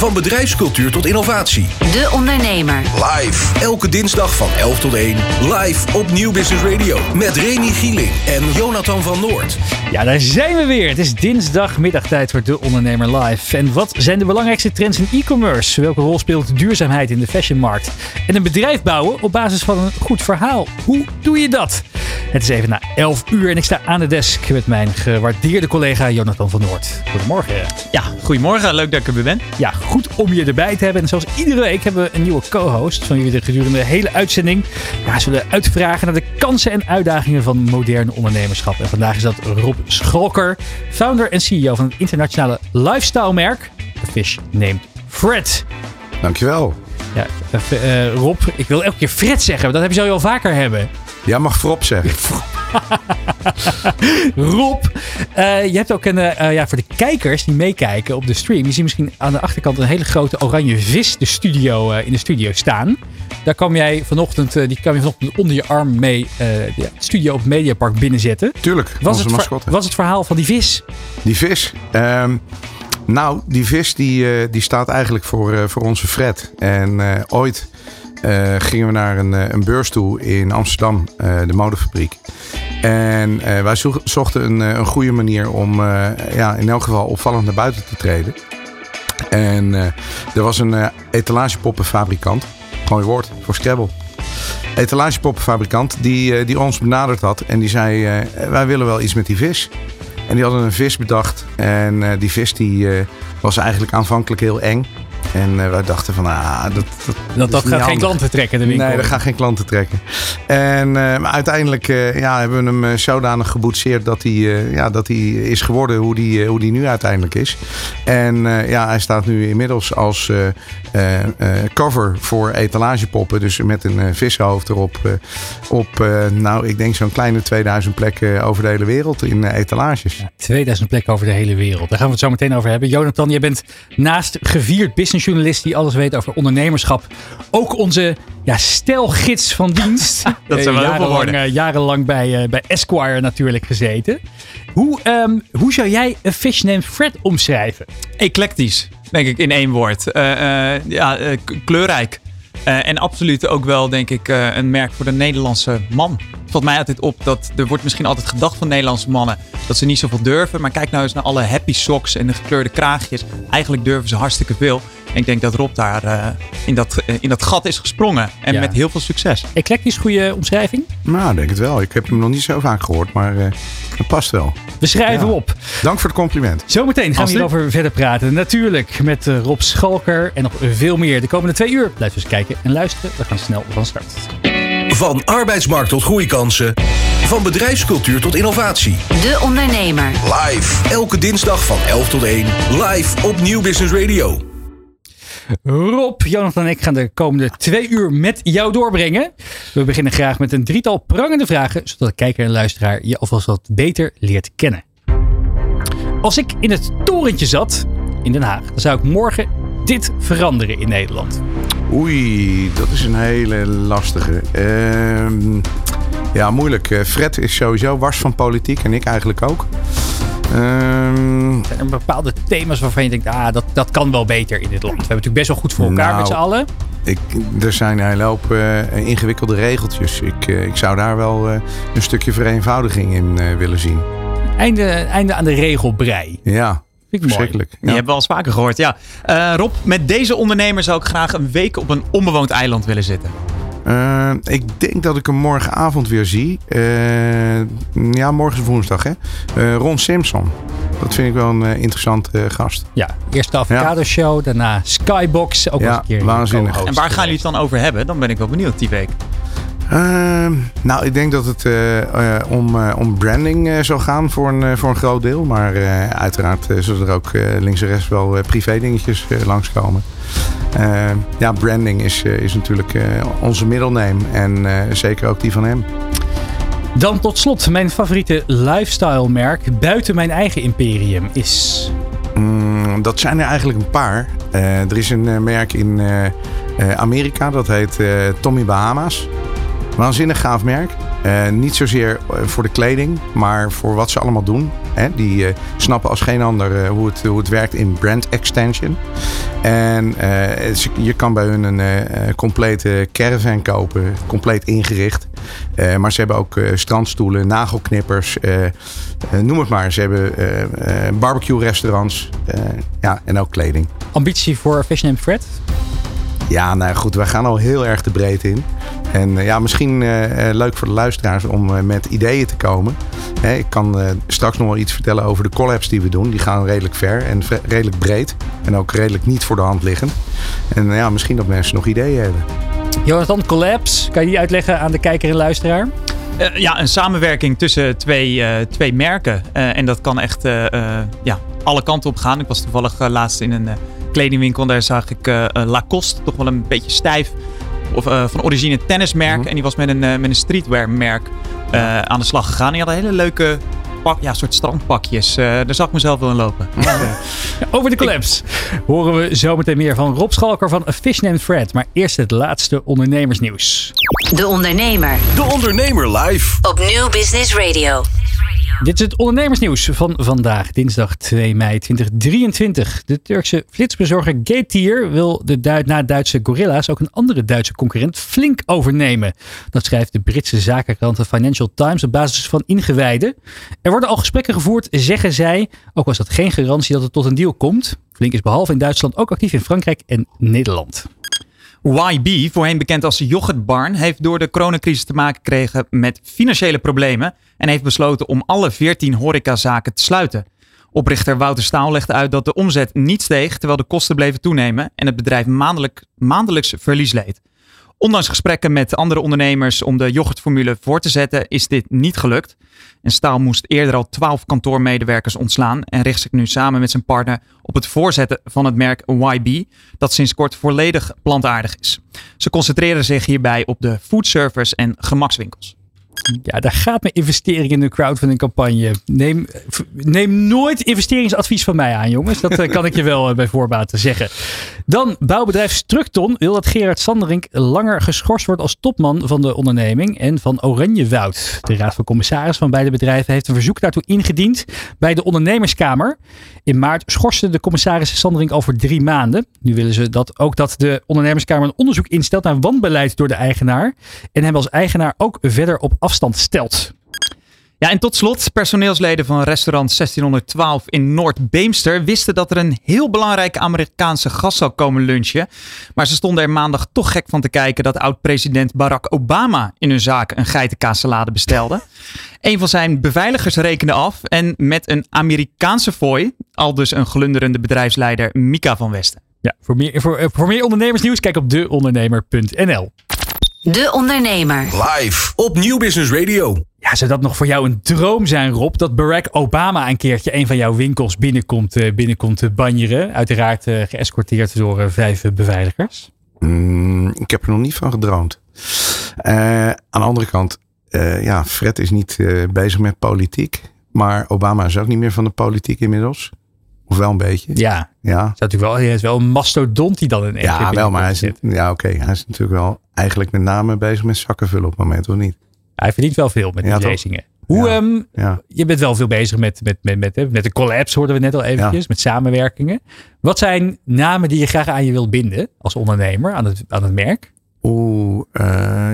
Van bedrijfscultuur tot innovatie. De Ondernemer. Live. Elke dinsdag van 11 tot 1. Live op Nieuw Business Radio. Met Remy Gieling en Jonathan van Noord. Ja, daar zijn we weer. Het is dinsdag middagtijd voor De Ondernemer Live. En wat zijn de belangrijkste trends in e-commerce? Welke rol speelt duurzaamheid in de fashionmarkt? En een bedrijf bouwen op basis van een goed verhaal. Hoe doe je dat? Het is even na 11 uur en ik sta aan de desk met mijn gewaardeerde collega Jonathan van Noord. Goedemorgen. Ja, goedemorgen. Leuk dat ik er weer ben. Ja, goed om je erbij te hebben. En zoals iedere week hebben we een nieuwe co-host van jullie de gedurende de hele uitzending. Ja, zullen uitvragen naar de kansen en uitdagingen van moderne ondernemerschap. En vandaag is dat Rob Scholker, founder en CEO van het internationale lifestyle merk The Fish Named Fred. Dankjewel. Ja, uh, Rob, ik wil elke keer Fred zeggen, dat heb je zo al vaker hebben. Jij mag Frop zeggen. Rob, uh, je hebt ook een, uh, ja, voor de kijkers die meekijken op de stream. Je ziet misschien aan de achterkant een hele grote oranje vis de studio, uh, in de studio staan. Daar kwam jij vanochtend, die kwam je vanochtend onder je arm mee de studio op Mediapark binnenzetten. Tuurlijk, was het, mascotte. was het verhaal van die vis? Die vis? Um, nou, die vis die, die staat eigenlijk voor, voor onze Fred. En ooit uh, gingen we naar een, een beurs toe in Amsterdam, uh, de modefabriek. En wij zochten een, een goede manier om ja, in elk geval opvallend naar buiten te treden. En er was een etalagepoppenfabrikant, mooi woord voor Scrabble. Etalagepoppenfabrikant die, die ons benaderd had en die zei: Wij willen wel iets met die vis. En die hadden een vis bedacht. En die vis die, was eigenlijk aanvankelijk heel eng. En uh, wij dachten van, ah, dat, dat, dat, dat gaat geen klanten trekken, de winkel. Nee, dat gaat geen klanten trekken. En uh, maar uiteindelijk uh, ja, hebben we hem zodanig geboetseerd dat hij, ja, dat hij is geworden hoe die, hoe die nu uiteindelijk is. En ja, hij staat nu inmiddels als cover voor etalagepoppen. Dus met een vissenhoofd erop. op, nou, ik denk zo'n kleine 2000 plekken over de hele wereld in etalages. Ja, 2000 plekken over de hele wereld. Daar gaan we het zo meteen over hebben. Jonathan, jij bent naast gevierd business journalist die alles weet over ondernemerschap. Ook onze ja, stelgids van dienst. dat zijn we jarenlang, uh, jarenlang bij, uh, bij Esquire natuurlijk gezeten. Hoe, um, hoe zou jij een fish named Fred omschrijven? Eclectisch, denk ik in één woord. Uh, ja, kleurrijk. En absoluut ook wel, denk ik, een merk voor de Nederlandse man. Het valt mij altijd op dat er wordt misschien altijd gedacht van Nederlandse mannen dat ze niet zoveel durven. Maar kijk nou eens naar alle happy socks en de gekleurde kraagjes. Eigenlijk durven ze hartstikke veel. En ik denk dat Rob daar uh, in, dat, in dat gat is gesprongen. En ja. met heel veel succes. Eclectisch, goede omschrijving? Nou, denk het wel. Ik heb hem nog niet zo vaak gehoord, maar het past wel. We schrijven ja. op. Dank voor het compliment. Zometeen gaan we hierover verder praten. Natuurlijk met Rob Schalker en nog veel meer. De komende twee uur. Blijf eens kijken en luisteren. We gaan snel van start. Van arbeidsmarkt tot groeikansen. Van bedrijfscultuur tot innovatie. De Ondernemer. Live. Elke dinsdag van 11 tot 1. Live op Nieuw Business Radio. Rob, Jonathan en ik gaan de komende twee uur met jou doorbrengen. We beginnen graag met een drietal prangende vragen, zodat de kijker en luisteraar je alvast wat beter leert kennen. Als ik in het torentje zat in Den Haag, dan zou ik morgen dit veranderen in Nederland. Oei, dat is een hele lastige. Uh, ja, moeilijk. Fred is sowieso wars van politiek en ik eigenlijk ook. Um, Zijn er bepaalde thema's waarvan je denkt, ah, dat, dat kan wel beter in dit land? We hebben natuurlijk best wel goed voor elkaar nou, met z'n allen. Ik, er zijn een hele hoop uh, ingewikkelde regeltjes. Ik, uh, ik zou daar wel uh, een stukje vereenvoudiging in willen zien. Einde, einde aan de regelbrei. Ja, ik verschrikkelijk. Ja. Je hebt wel eens vaker gehoord, ja. Uh, Rob, met deze ondernemer zou ik graag een week op een onbewoond eiland willen zitten. Uh, ik denk dat ik hem morgenavond weer zie. Uh, ja, morgen is woensdag, hè? Uh, Ron Simpson. Dat vind ik wel een interessante gast. Ja, eerst de Avocado Show, daarna Skybox. Ook ja, eens een keer. waanzinnig. En waar gaan jullie het dan over hebben? Dan ben ik wel benieuwd die week. Uh, nou, ik denk dat het uh, uh, om, om branding zal gaan voor een, voor een groot deel. Maar uiteraard zullen er ook links en rechts wel privé dingetjes langskomen. ja, branding is, is natuurlijk onze middelneem en zeker ook die van hem. Dan tot slot, mijn favoriete lifestyle merk buiten mijn eigen imperium is... Mm, dat zijn er eigenlijk een paar. er is een merk in Amerika, dat heet Tommy Bahama's. Waanzinnig gaaf merk. Uh, niet zozeer voor de kleding, maar voor wat ze allemaal doen. Hè? Die eh, snappen als geen ander eh, hoe, het, hoe het werkt in brand extension. En eh, je kan bij hun een eh, eh, complete caravan kopen, compleet ingericht. Eh, maar ze hebben ook eh, strandstoelen, nagelknippers, eh, eh, noem het maar. Ze hebben eh, eh, barbecue restaurants eh, ja, en ook kleding. Ambitie voor Fashion and Fred? Ja, nou goed, wij gaan al heel erg de breedte in. En eh, ja, misschien eh, eh, leuk voor de luisteraars om eh, met ideeën te komen. Hè, ik kan eh, straks nog wel iets vertellen over de collabs die we doen. Die gaan redelijk ver en redelijk breed. En ook redelijk niet voor de hand liggend. En ja, misschien dat mensen nog ideeën hebben. Jonathan, collabs. Kan je die uitleggen aan de kijker en luisteraar? Eh, ja, een samenwerking tussen twee, eh, twee merken. Eh, en dat kan echt eh, eh, ja, alle kanten op gaan. Ik was toevallig laatst in een eh, kledingwinkel. En daar zag ik eh, Lacoste, toch wel een beetje stijf. Of eh, van origine tennismerk. Mhm. En die was met een, eh, met een streetwear merk eh, aan de slag gegaan. En die hadden hele leuke pak, ja, soort strandpakjes. Eh, daar zag ik mezelf wel in lopen. Over de collabs horen we zometeen meer van Rob Schalker van A Fish Named Fred. Maar eerst het laatste ondernemersnieuws. De Ondernemer De Ondernemer live. op Nieuw Business Radio. Dit is het ondernemersnieuws van vandaag, dinsdag 2 mei 2023. De Turkse flitsbezorger Getir wil de Duit na Duitse Gorilla's ook een andere Duitse concurrent flink overnemen. Dat schrijft de Britse zakenkrant The Financial Times op basis van ingewijden. Er worden al gesprekken gevoerd, zeggen zij, ook was dat geen garantie dat het tot een deal komt. Flink is behalve in Duitsland ook actief in Frankrijk en Nederland. YB, voorheen bekend als Yoghurtbarn, heeft door de coronacrisis te maken gekregen met financiële problemen en heeft besloten om alle 14 horecazaken te sluiten. Oprichter Wouter Staal legde uit dat de omzet niet steeg terwijl de kosten bleven toenemen en het bedrijf maandelijk, maandelijks verlies leed. Ondanks gesprekken met andere ondernemers om de yoghurtformule voor te zetten, is dit niet gelukt. En Staal moest eerder al 12 kantoormedewerkers ontslaan en richt zich nu samen met zijn partner op het voorzetten van het merk YB, dat sinds kort volledig plantaardig is. Ze concentreren zich hierbij op de foodservice en gemakswinkels. Ja, daar gaat mijn investering in de crowdfunding campagne. Neem, neem nooit investeringsadvies van mij aan, jongens. Dat eh, kan ik je wel eh, bij voorbaat zeggen. Dan, bouwbedrijf Structon wil dat Gerard Sanderink langer geschorst wordt als topman van de onderneming en van Oranjewoud. De Raad van Commissaris van beide bedrijven heeft een verzoek daartoe ingediend bij de ondernemerskamer. In maart schorste de commissaris Sanderink voor drie maanden. Nu willen ze dat ook dat de ondernemerskamer een onderzoek instelt naar wanbeleid door de eigenaar. En hem als eigenaar ook verder op afstand stelt. Ja, en tot slot, personeelsleden van restaurant 1612 in Noord-Beemster wisten dat er een heel belangrijke Amerikaanse gast zou komen lunchen. Maar ze stonden er maandag toch gek van te kijken dat oud-president Barack Obama in hun zaak een geitenkaassalade bestelde. Een van zijn beveiligers rekende af en met een Amerikaanse fooi, al dus een glunderende bedrijfsleider Mika van Westen. Ja, voor meer, voor, eh, voor meer ondernemersnieuws kijk op deondernemer.nl. De Ondernemer. Live op Nieuw Business Radio. Ja, zou dat nog voor jou een droom zijn, Rob? Dat Barack Obama een keertje een van jouw winkels binnenkomt, eh, binnenkomt te banjeren. Uiteraard eh, geëscorteerd door eh, vijf eh, beveiligers. Mm, ik heb er nog niet van gedroomd. Eh, aan de andere kant, eh, ja, Fred is niet eh, bezig met politiek. Maar Obama is ook niet meer van de politiek inmiddels. Of wel een beetje. Ja, Ja, is natuurlijk wel, hij is wel een mastodont die dan in ja wel, maar hij is, ja, oké, hij is natuurlijk wel eigenlijk met name bezig met zakken vullen op het moment, of niet? Hij verdient wel veel met Ja, die lezingen. Hoe, Ja. ehm, Ja. je bent wel veel bezig met, met, met, met, met de collabs, hoorden we net al eventjes, met samenwerkingen. Wat zijn namen die je graag aan je wilt binden als ondernemer aan het, aan het merk? Oeh, eh,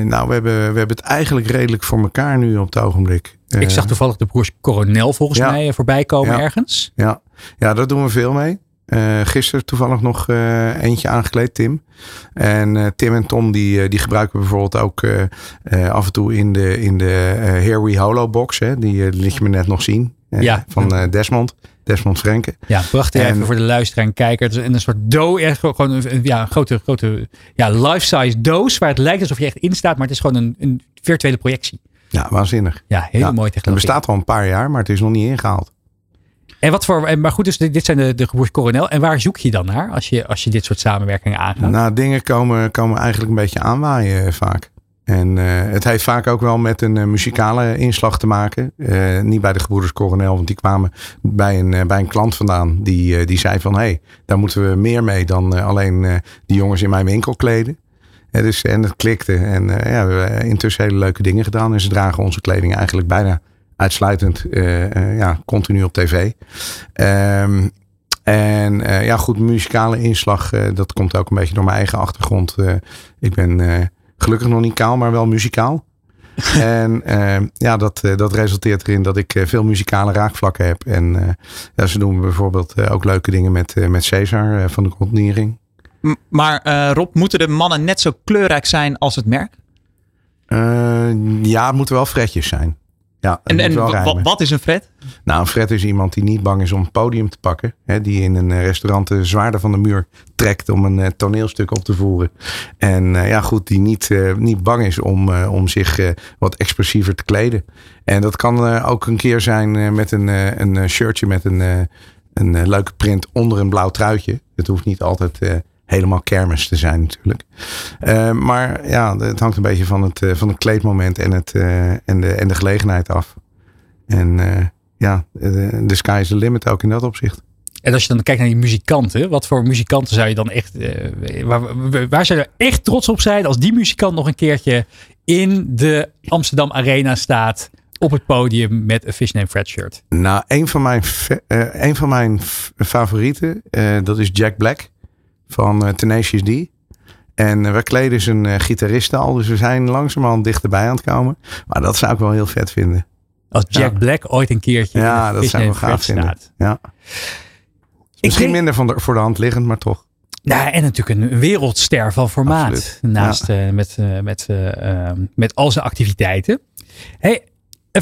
nou, we hebben, we hebben het eigenlijk redelijk voor elkaar nu op het ogenblik. Ik Eh, zag toevallig de broers Coronel volgens mij eh, voorbij komen ergens. Ja, ja daar doen we veel mee. Eh gisteren toevallig nog eh, eentje aangekleed, Tim. En eh, Tim en Tom die, die gebruiken we bijvoorbeeld ook af en toe in de, in de Here We Holo box. Hè? Die liet je me net nog zien. Ja. Van Desmond. Desmond Frenke. Ja, prachtig En- even voor de luisteraar en kijker. Het is een soort doos, echt gewoon een, ja, een grote, grote ja, life-size doos waar het lijkt alsof je echt in staat, maar het is gewoon een, een virtuele projectie. Ja, waanzinnig. Ja, hele Ja, mooie Het technologie. bestaat al een paar jaar, maar het is nog niet ingehaald. En wat voor, en- maar goed, dus dit zijn de, de Coronel. En waar zoek je dan naar als je, als je dit soort samenwerkingen aangaat? Nou, dingen komen, komen eigenlijk een beetje aanwaaien eh, vaak. En eh, het heeft vaak ook wel met een eh, muzikale inslag te maken. Niet bij de gebroeders Coronel, want die kwamen bij een, bij een klant vandaan. Die, die zei van, hé, hey, daar moeten we meer mee dan alleen die jongens in mijn winkel kleden. Eh, dus, en het klikte. En ja, we hebben intussen hele leuke dingen gedaan. En ze dragen onze kleding eigenlijk bijna uitsluitend ja, continu op tv. Ehm, en ja, goed, muzikale inslag, dat komt ook een beetje door mijn eigen achtergrond. ik ben gelukkig nog niet kaal, maar wel muzikaal. en ja, dat, dat resulteert erin dat ik veel muzikale raakvlakken heb. En ja, ze doen bijvoorbeeld ook leuke dingen met, met Cesar van de Conteniering. Maar Rob, moeten de mannen net zo kleurrijk zijn als het merk? ja, het moeten wel fretjes zijn. Ja, en en wat is een fret? Nou, een fret is iemand die niet bang is om het podium te pakken. Hè, die in een restaurant de zwaarder van de muur trekt om een uh, toneelstuk op te voeren. En uh, ja, goed, die niet, uh, niet bang is om, om zich wat expressiever te kleden. En dat kan ook een keer zijn met een, een shirtje met een, een leuke print onder een blauw truitje. Het hoeft niet altijd helemaal kermis te zijn natuurlijk. Uh, maar ja, het hangt een beetje van het, uh, van het kleedmoment en, het, uh, en, de, en de gelegenheid af. En ja, de sky is the limit ook in dat opzicht. En als je dan kijkt naar die muzikanten, wat voor muzikanten zou je dan echt, waar, waar zou je echt trots op zijn als die muzikant nog een keertje in de Amsterdam Arena staat op het podium met een Fish Name Fred shirt? Nou, een van mijn, een van mijn favorieten, dat is Jack Black van uh, Tenacious D. En uh, we kleden zijn uh, gitaristen al, dus we zijn langzamerhand dichterbij aan het komen. Maar dat zou ik wel heel vet vinden. Als Jack Black ooit een keertje ja, dat zou ik wel gaaf vinden. Ja. Misschien minder van de, voor de hand liggend, maar toch. Nou, en natuurlijk een wereldster van formaat. Naast met, met, ehm, met al zijn activiteiten. Hey,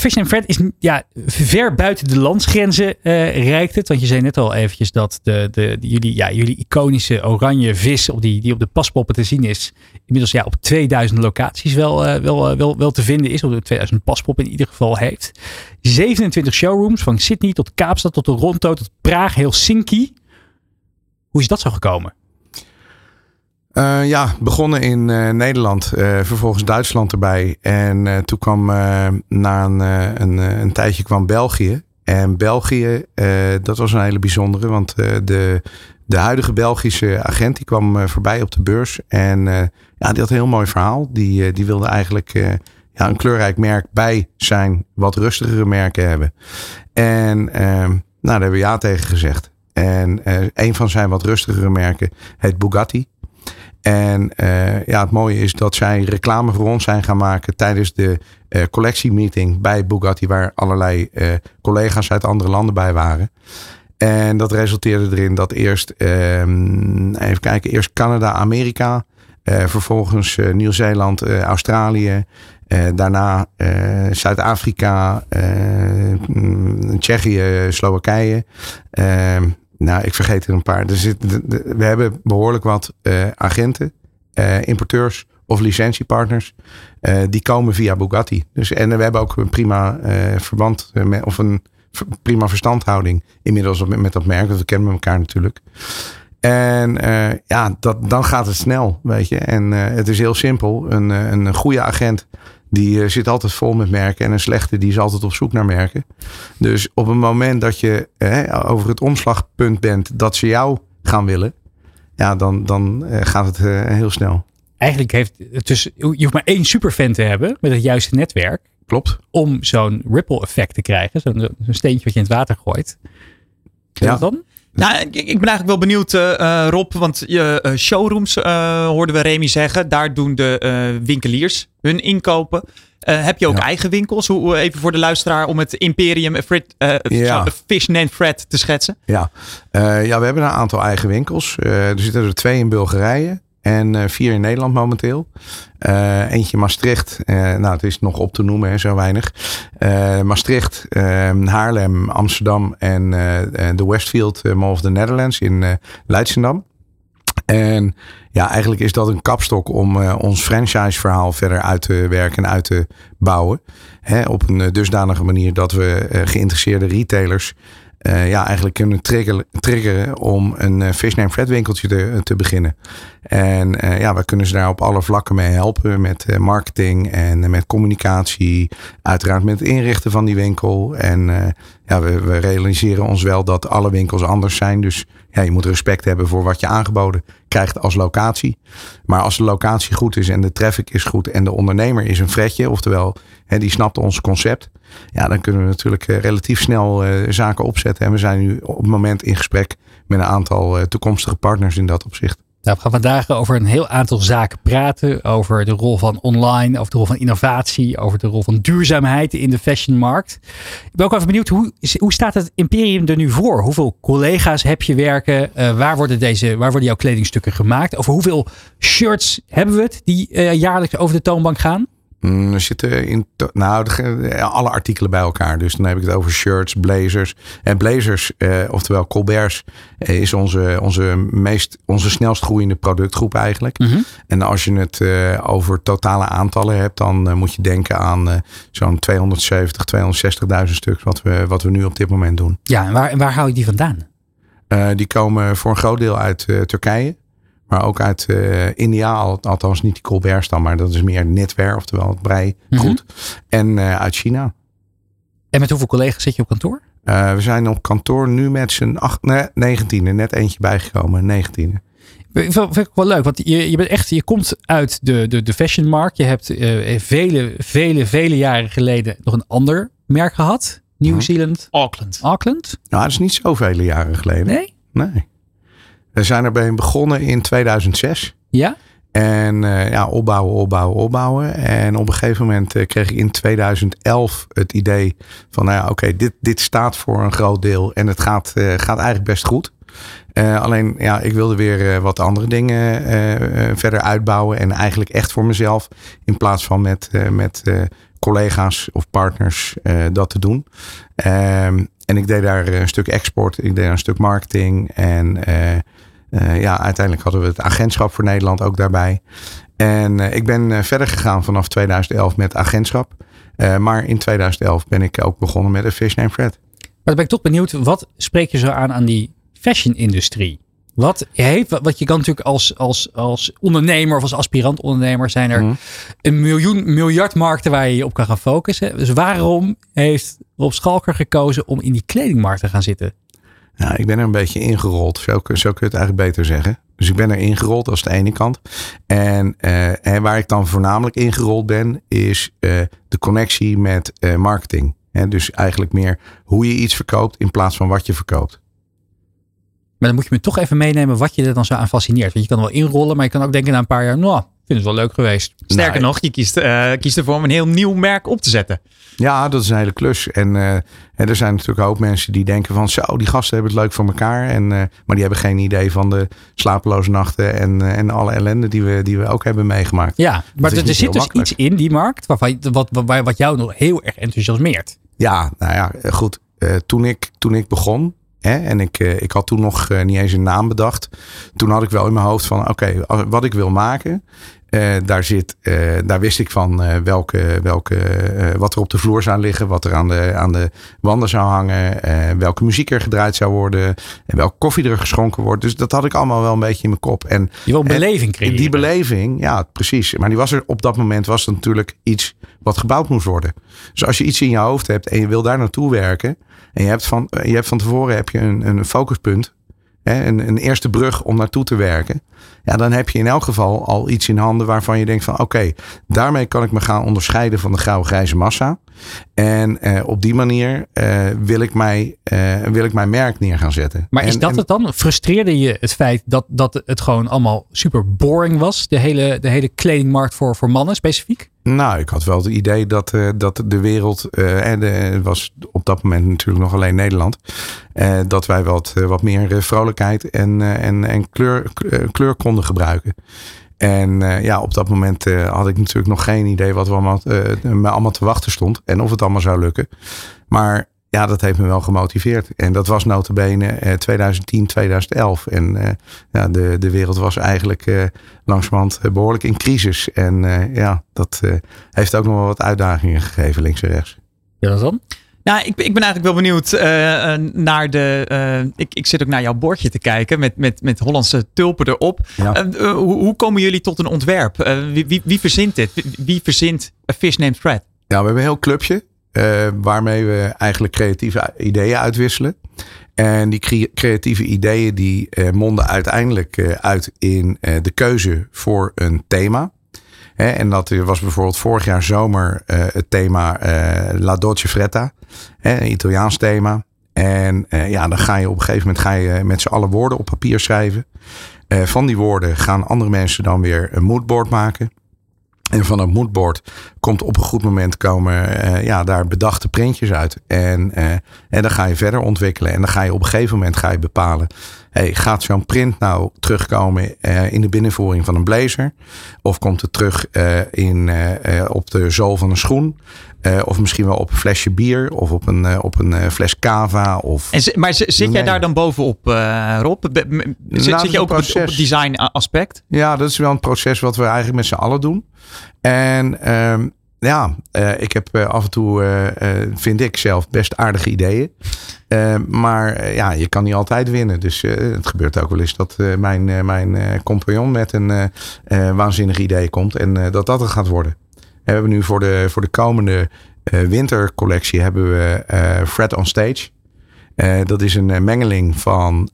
Fish Fred is ja, ver buiten de landsgrenzen uh, reikt het. Want je zei net al eventjes dat de, de, jullie, ja, jullie iconische oranje vis op die, die op de paspoppen te zien is. Inmiddels ja, op 2000 locaties wel, uh, wel, uh, wel, wel te vinden is. Op de 2000 paspop in ieder geval heeft. 27 showrooms van Sydney tot Kaapstad tot Toronto tot Praag, Helsinki. Hoe is dat zo gekomen? Uh, ja, begonnen in uh, Nederland, uh, vervolgens Duitsland erbij. En toen kwam na een, een, tijdje kwam België. En België, dat was een hele bijzondere, want de, de huidige Belgische agent die kwam voorbij op de beurs. En ja, die had een heel mooi verhaal. Die, die wilde eigenlijk ja, een kleurrijk merk bij zijn wat rustigere merken hebben. En nou, daar hebben we ja tegen gezegd. En een van zijn wat rustigere merken heet Bugatti. En uh, ja, het mooie is dat zij reclame voor ons zijn gaan maken tijdens de uh, collectiemeeting bij Bugatti, waar allerlei uh, collega's uit andere landen bij waren. En dat resulteerde erin dat eerst, ehm, even kijken, eerst Canada, Amerika, vervolgens Nieuw-Zeeland, Australië, daarna Zuid-Afrika, mm, Tsjechië, Slowakije. Nou, ik vergeet er een paar. Er zit, we hebben behoorlijk wat uh, agenten, uh, importeurs of licentiepartners. Uh, die komen via Bugatti. Dus, en we hebben ook een prima verband met, of een prima verstandhouding inmiddels met dat merk. We kennen elkaar natuurlijk. En ja, dat, dan gaat het snel, weet je. En het is heel simpel. Een, een goede agent die uh, zit altijd vol met merken. En een slechte die is altijd op zoek naar merken. Dus op het moment dat je uh, over het omslagpunt bent dat ze jou gaan willen. Ja, dan, dan uh, gaat het heel snel. Eigenlijk heeft het dus, je hoeft maar één superfan te hebben met het juiste netwerk. Klopt. Om zo'n ripple effect te krijgen. Zo'n steentje wat je in het water gooit. ja. dan? Nou, ik, ik, ben eigenlijk wel benieuwd, uh, Rob. Want je uh, showrooms uh, hoorden we Remy zeggen. Daar doen de winkeliers hun inkopen. heb je ook eigen winkels? Hoe, even voor de luisteraar om het Imperium ja. Fish and Fred te schetsen. Ja. ja, we hebben een aantal eigen winkels. er zitten er twee in Bulgarije. En uh, vier in Nederland momenteel. Uh, eentje Maastricht. Uh, nou, het is nog op te noemen, hè, zo weinig. Maastricht, ehm, Haarlem, Amsterdam en de Westfield Mall of the Netherlands in Leidschendam. En ja, eigenlijk is dat een kapstok om ons franchise-verhaal verder uit te werken en uit te bouwen. Hè, op een dusdanige manier dat we geïnteresseerde retailers uh, ja, eigenlijk kunnen triggeren, om een uh, Fish Name Fred winkeltje te, te beginnen. En ja, we kunnen ze daar op alle vlakken mee helpen. Met marketing en met communicatie. Uiteraard met het inrichten van die winkel. En ja, we, realiseren ons wel dat alle winkels anders zijn. Dus ja, je moet respect hebben voor wat je aangeboden krijgt als locatie. Maar als de locatie goed is en de traffic is goed en de ondernemer is een fretje, oftewel hè, die snapt ons concept, ja, dan kunnen we natuurlijk eh, relatief snel eh, zaken opzetten. En we zijn nu op het moment in gesprek met een aantal eh, toekomstige partners in dat opzicht. Nou, we gaan vandaag over een heel aantal zaken praten. Over de rol van online, over de rol van innovatie, over de rol van duurzaamheid in de fashionmarkt. Ik ben ook even benieuwd, hoe, hoe staat het Imperium er nu voor? Hoeveel collega's heb je werken? Uh, waar, worden deze, waar worden jouw kledingstukken gemaakt? Over hoeveel shirts hebben we het die uh, jaarlijks over de toonbank gaan? Mm, er zitten in nou, alle artikelen bij elkaar. Dus dan heb ik het over shirts, blazers. En blazers, eh, oftewel Colbert's, eh, is onze, onze, meest, onze snelst groeiende productgroep eigenlijk. Mhm. En als je het eh, over totale aantallen hebt, dan eh, moet je denken aan eh, zo'n 270, 260.000 stuks wat we, wat we nu op dit moment doen. Ja, en waar, en waar hou je die vandaan? Die komen voor een groot deel uit Turkije. Maar ook uit uh, India, al, althans niet die Colbert maar dat is meer netwerk, oftewel het brei goed. En uh, uit China. En met hoeveel collega's zit je op kantoor? Uh, we zijn op kantoor nu met z'n nee, negentiende, net eentje bijgekomen, negentiende. Vind ik wel leuk, want je, je bent echt, je komt uit de, de, de fashionmarkt. Je hebt vele, vele, vele jaren geleden nog een ander merk gehad. New Zealand. Auckland. Auckland? Nou, dat is niet zo vele jaren geleden. Nee? Nee. We zijn erbij begonnen in 2006. Ja? En uh, ja, opbouwen, opbouwen, opbouwen. En op een gegeven moment uh, kreeg ik in 2011 het idee van, nou ja, oké, okay, dit, dit staat voor een groot deel en het gaat, uh, gaat eigenlijk best goed. alleen, ja, ik wilde weer wat andere dingen verder uitbouwen en eigenlijk echt voor mezelf in plaats van met, met collega's of partners dat te doen. Ehm, en ik deed daar een stuk export, ik deed daar een stuk marketing en uh, ja, uiteindelijk hadden we het agentschap voor Nederland ook daarbij. En ik ben verder gegaan vanaf 2011 met agentschap. maar in 2011 ben ik ook begonnen met een Fish Name Fred. Maar dan ben ik toch benieuwd, wat spreek je zo aan aan die fashion-industrie? Wat heeft, wat je kan natuurlijk als, als, als ondernemer of als aspirant ondernemer zijn er mm. een miljoen, miljard markten waar je je op kan gaan focussen. Dus waarom heeft Rob Schalker gekozen om in die kledingmarkt te gaan zitten? Nou, ik ben er een beetje ingerold. Zo, zo kun je het eigenlijk beter zeggen. Dus ik ben er ingerold als de ene kant. En, uh, en waar ik dan voornamelijk ingerold ben, is uh, de connectie met uh, marketing. He, dus eigenlijk meer hoe je iets verkoopt in plaats van wat je verkoopt. Maar dan moet je me toch even meenemen wat je er dan zo aan fascineert. Want je kan wel inrollen, maar je kan ook denken na een paar jaar, nou, vind het wel leuk geweest. Sterker nou, nog, je kiest, uh, kiest ervoor om een heel nieuw merk op te zetten. Ja, dat is een hele klus. En, uh, en er zijn natuurlijk ook mensen die denken van zo, die gasten hebben het leuk voor elkaar. En, uh, maar die hebben geen idee van de slapeloze nachten en, uh, en alle ellende die we, die we ook hebben meegemaakt. Ja, maar er, er zit dus makkelijk. iets in die markt waarvan, wat, wat, wat jou nog heel erg enthousiasmeert. Ja, nou ja, goed. toen, ik, toen ik begon, Hè? En ik, ik had toen nog niet eens een naam bedacht. Toen had ik wel in mijn hoofd van oké, okay, wat ik wil maken. Uh, daar, zit, uh, daar wist ik van uh, welke, welke, wat er op de vloer zou liggen, wat er aan de, aan de wanden zou hangen, welke muziek er gedraaid zou worden en welke koffie er geschonken wordt. Dus dat had ik allemaal wel een beetje in mijn kop. En, je wil beleving creëren. Die beleving, ja, precies. Maar die was er op dat moment was het natuurlijk iets wat gebouwd moest worden. Dus als je iets in je hoofd hebt en je wil daar naartoe werken en je hebt van, je hebt van tevoren heb je een, een focuspunt hè, een, een eerste brug om naartoe te werken. Ja, dan heb je in elk geval al iets in handen waarvan je denkt van oké, okay, daarmee kan ik me gaan onderscheiden van de grauw-grijze massa. En eh, op die manier eh, wil, ik mij, eh, wil ik mijn merk neer gaan zetten. Maar en, is dat en, het dan? Frustreerde je het feit dat, dat het gewoon allemaal super boring was? De hele, de hele kledingmarkt voor, voor mannen specifiek? Nou, ik had wel het idee dat, uh, dat de wereld, uh, en de, was op dat moment natuurlijk nog alleen Nederland, uh, dat wij wat, wat meer vrolijkheid en, en, en kleur, kleur konden gebruiken. En uh, ja, op dat moment uh, had ik natuurlijk nog geen idee wat allemaal, uh, me allemaal te wachten stond. En of het allemaal zou lukken. Maar ja, dat heeft me wel gemotiveerd. En dat was notabene 2010, 2011. En ja, de, de wereld was eigenlijk langzamerhand behoorlijk in crisis. En ja, dat heeft ook nog wel wat uitdagingen gegeven links en rechts. Ja, dan? Nou, ik, ik ben eigenlijk wel benieuwd uh, naar de. Uh, ik, ik zit ook naar jouw bordje te kijken met, met, met Hollandse tulpen erop. Ja. Uh, hoe, hoe komen jullie tot een ontwerp? wie, wie, wie verzint dit? Wie, wie verzint A Fish Named Fred? Ja, we hebben een heel clubje. eh, waarmee we eigenlijk creatieve ideeën uitwisselen. En die cre- creatieve ideeën die eh, monden uiteindelijk eh, uit in eh, de keuze voor een thema. Hè, en dat was bijvoorbeeld vorig jaar zomer eh, het thema eh, La Dolce Fretta. Hè, een Italiaans thema. En eh, ja, dan ga je op een gegeven moment ga je met z'n allen woorden op papier schrijven. Van die woorden gaan andere mensen dan weer een moodboard maken. En van het moodboard komt op een goed moment komen eh, ja, daar bedachte printjes uit. En, eh, en dan ga je verder ontwikkelen. En dan ga je op een gegeven moment ga je bepalen. Hey, gaat zo'n print nou terugkomen eh, in de binnenvoering van een blazer? Of komt het terug in, op de zool van een schoen? Eh, of misschien wel op een flesje bier? Of op een, eh, op een eh, fles cava? Of... En, maar zi- zit jij daar dan bovenop, Rob? Be- Zit, je ook op het, op het proces. design aspect? Ja, dat is wel een proces wat we eigenlijk met z'n allen doen. En ehm, ja, ik heb af en toe, vind ik zelf, best aardige ideeën. Maar ja, je kan niet altijd winnen. Dus het gebeurt ook wel eens dat mijn, mijn compagnon met een waanzinnig idee komt. En dat dat het gaat worden. We hebben nu voor de, voor de komende eh, wintercollectie hebben we eh, Fred on Stage. Eh, dat is een mengeling van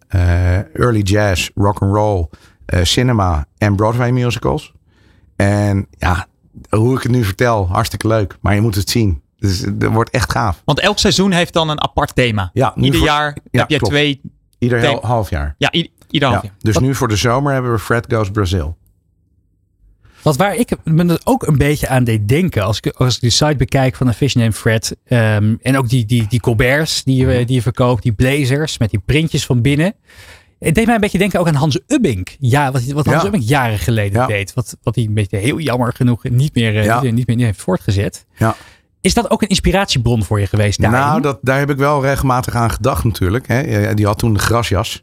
early jazz, rock and roll, cinema en Broadway musicals. En ja, hoe ik het nu vertel, hartstikke leuk. Maar je moet het zien. Dus het wordt echt gaaf. Want elk seizoen heeft dan een apart thema. Ja, Ieder voor- jaar Ja, heb je klopt. twee. Ieder half jaar. Ja, ieder half Ja, jaar. dus nu voor de zomer hebben we Fred Goes Brazil. Wat waar ik me er ook een beetje aan deed denken. Als ik, als ik de site bekijk van een Fish Named Fred. ehm, en ook die, die, die Colberts die je, die je verkoopt. Die blazers met die printjes van binnen. Het deed mij een beetje denken ook aan Hans Ubbink. Ja, wat, wat Hans Ja. Ubbink jaren geleden Ja. deed. Wat, wat hij een beetje heel jammer genoeg niet meer, eh, Ja. niet, niet meer heeft voortgezet. Ja. Is dat ook een inspiratiebron voor je geweest daarin? Nou, dat, daar heb ik wel regelmatig aan gedacht natuurlijk. Hè. Die had toen de grasjas.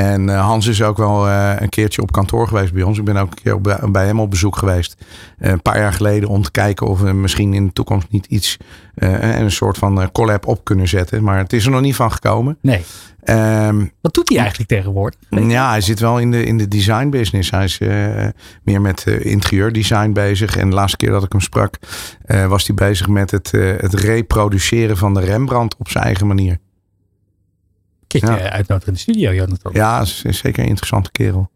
En eh, Hans is ook wel eh, een keertje op kantoor geweest bij ons. Ik ben ook een keer bij, hem op bezoek geweest. eh, een paar jaar geleden om te kijken of we misschien in de toekomst niet iets... een soort van collab op kunnen zetten. Maar het is er nog niet van gekomen. Nee. Ehm, Wat doet hij eigenlijk tegenwoordig? ja, hij zit wel in de, in de design business. Hij is meer met interieurdesign bezig. En de laatste keer dat ik hem sprak, was hij bezig met het, het reproduceren van de Rembrandt op zijn eigen manier. Kijk, Ja. eh, uitnodigen in de studio, Jonathan. Ja, is, is zeker een interessante kerel.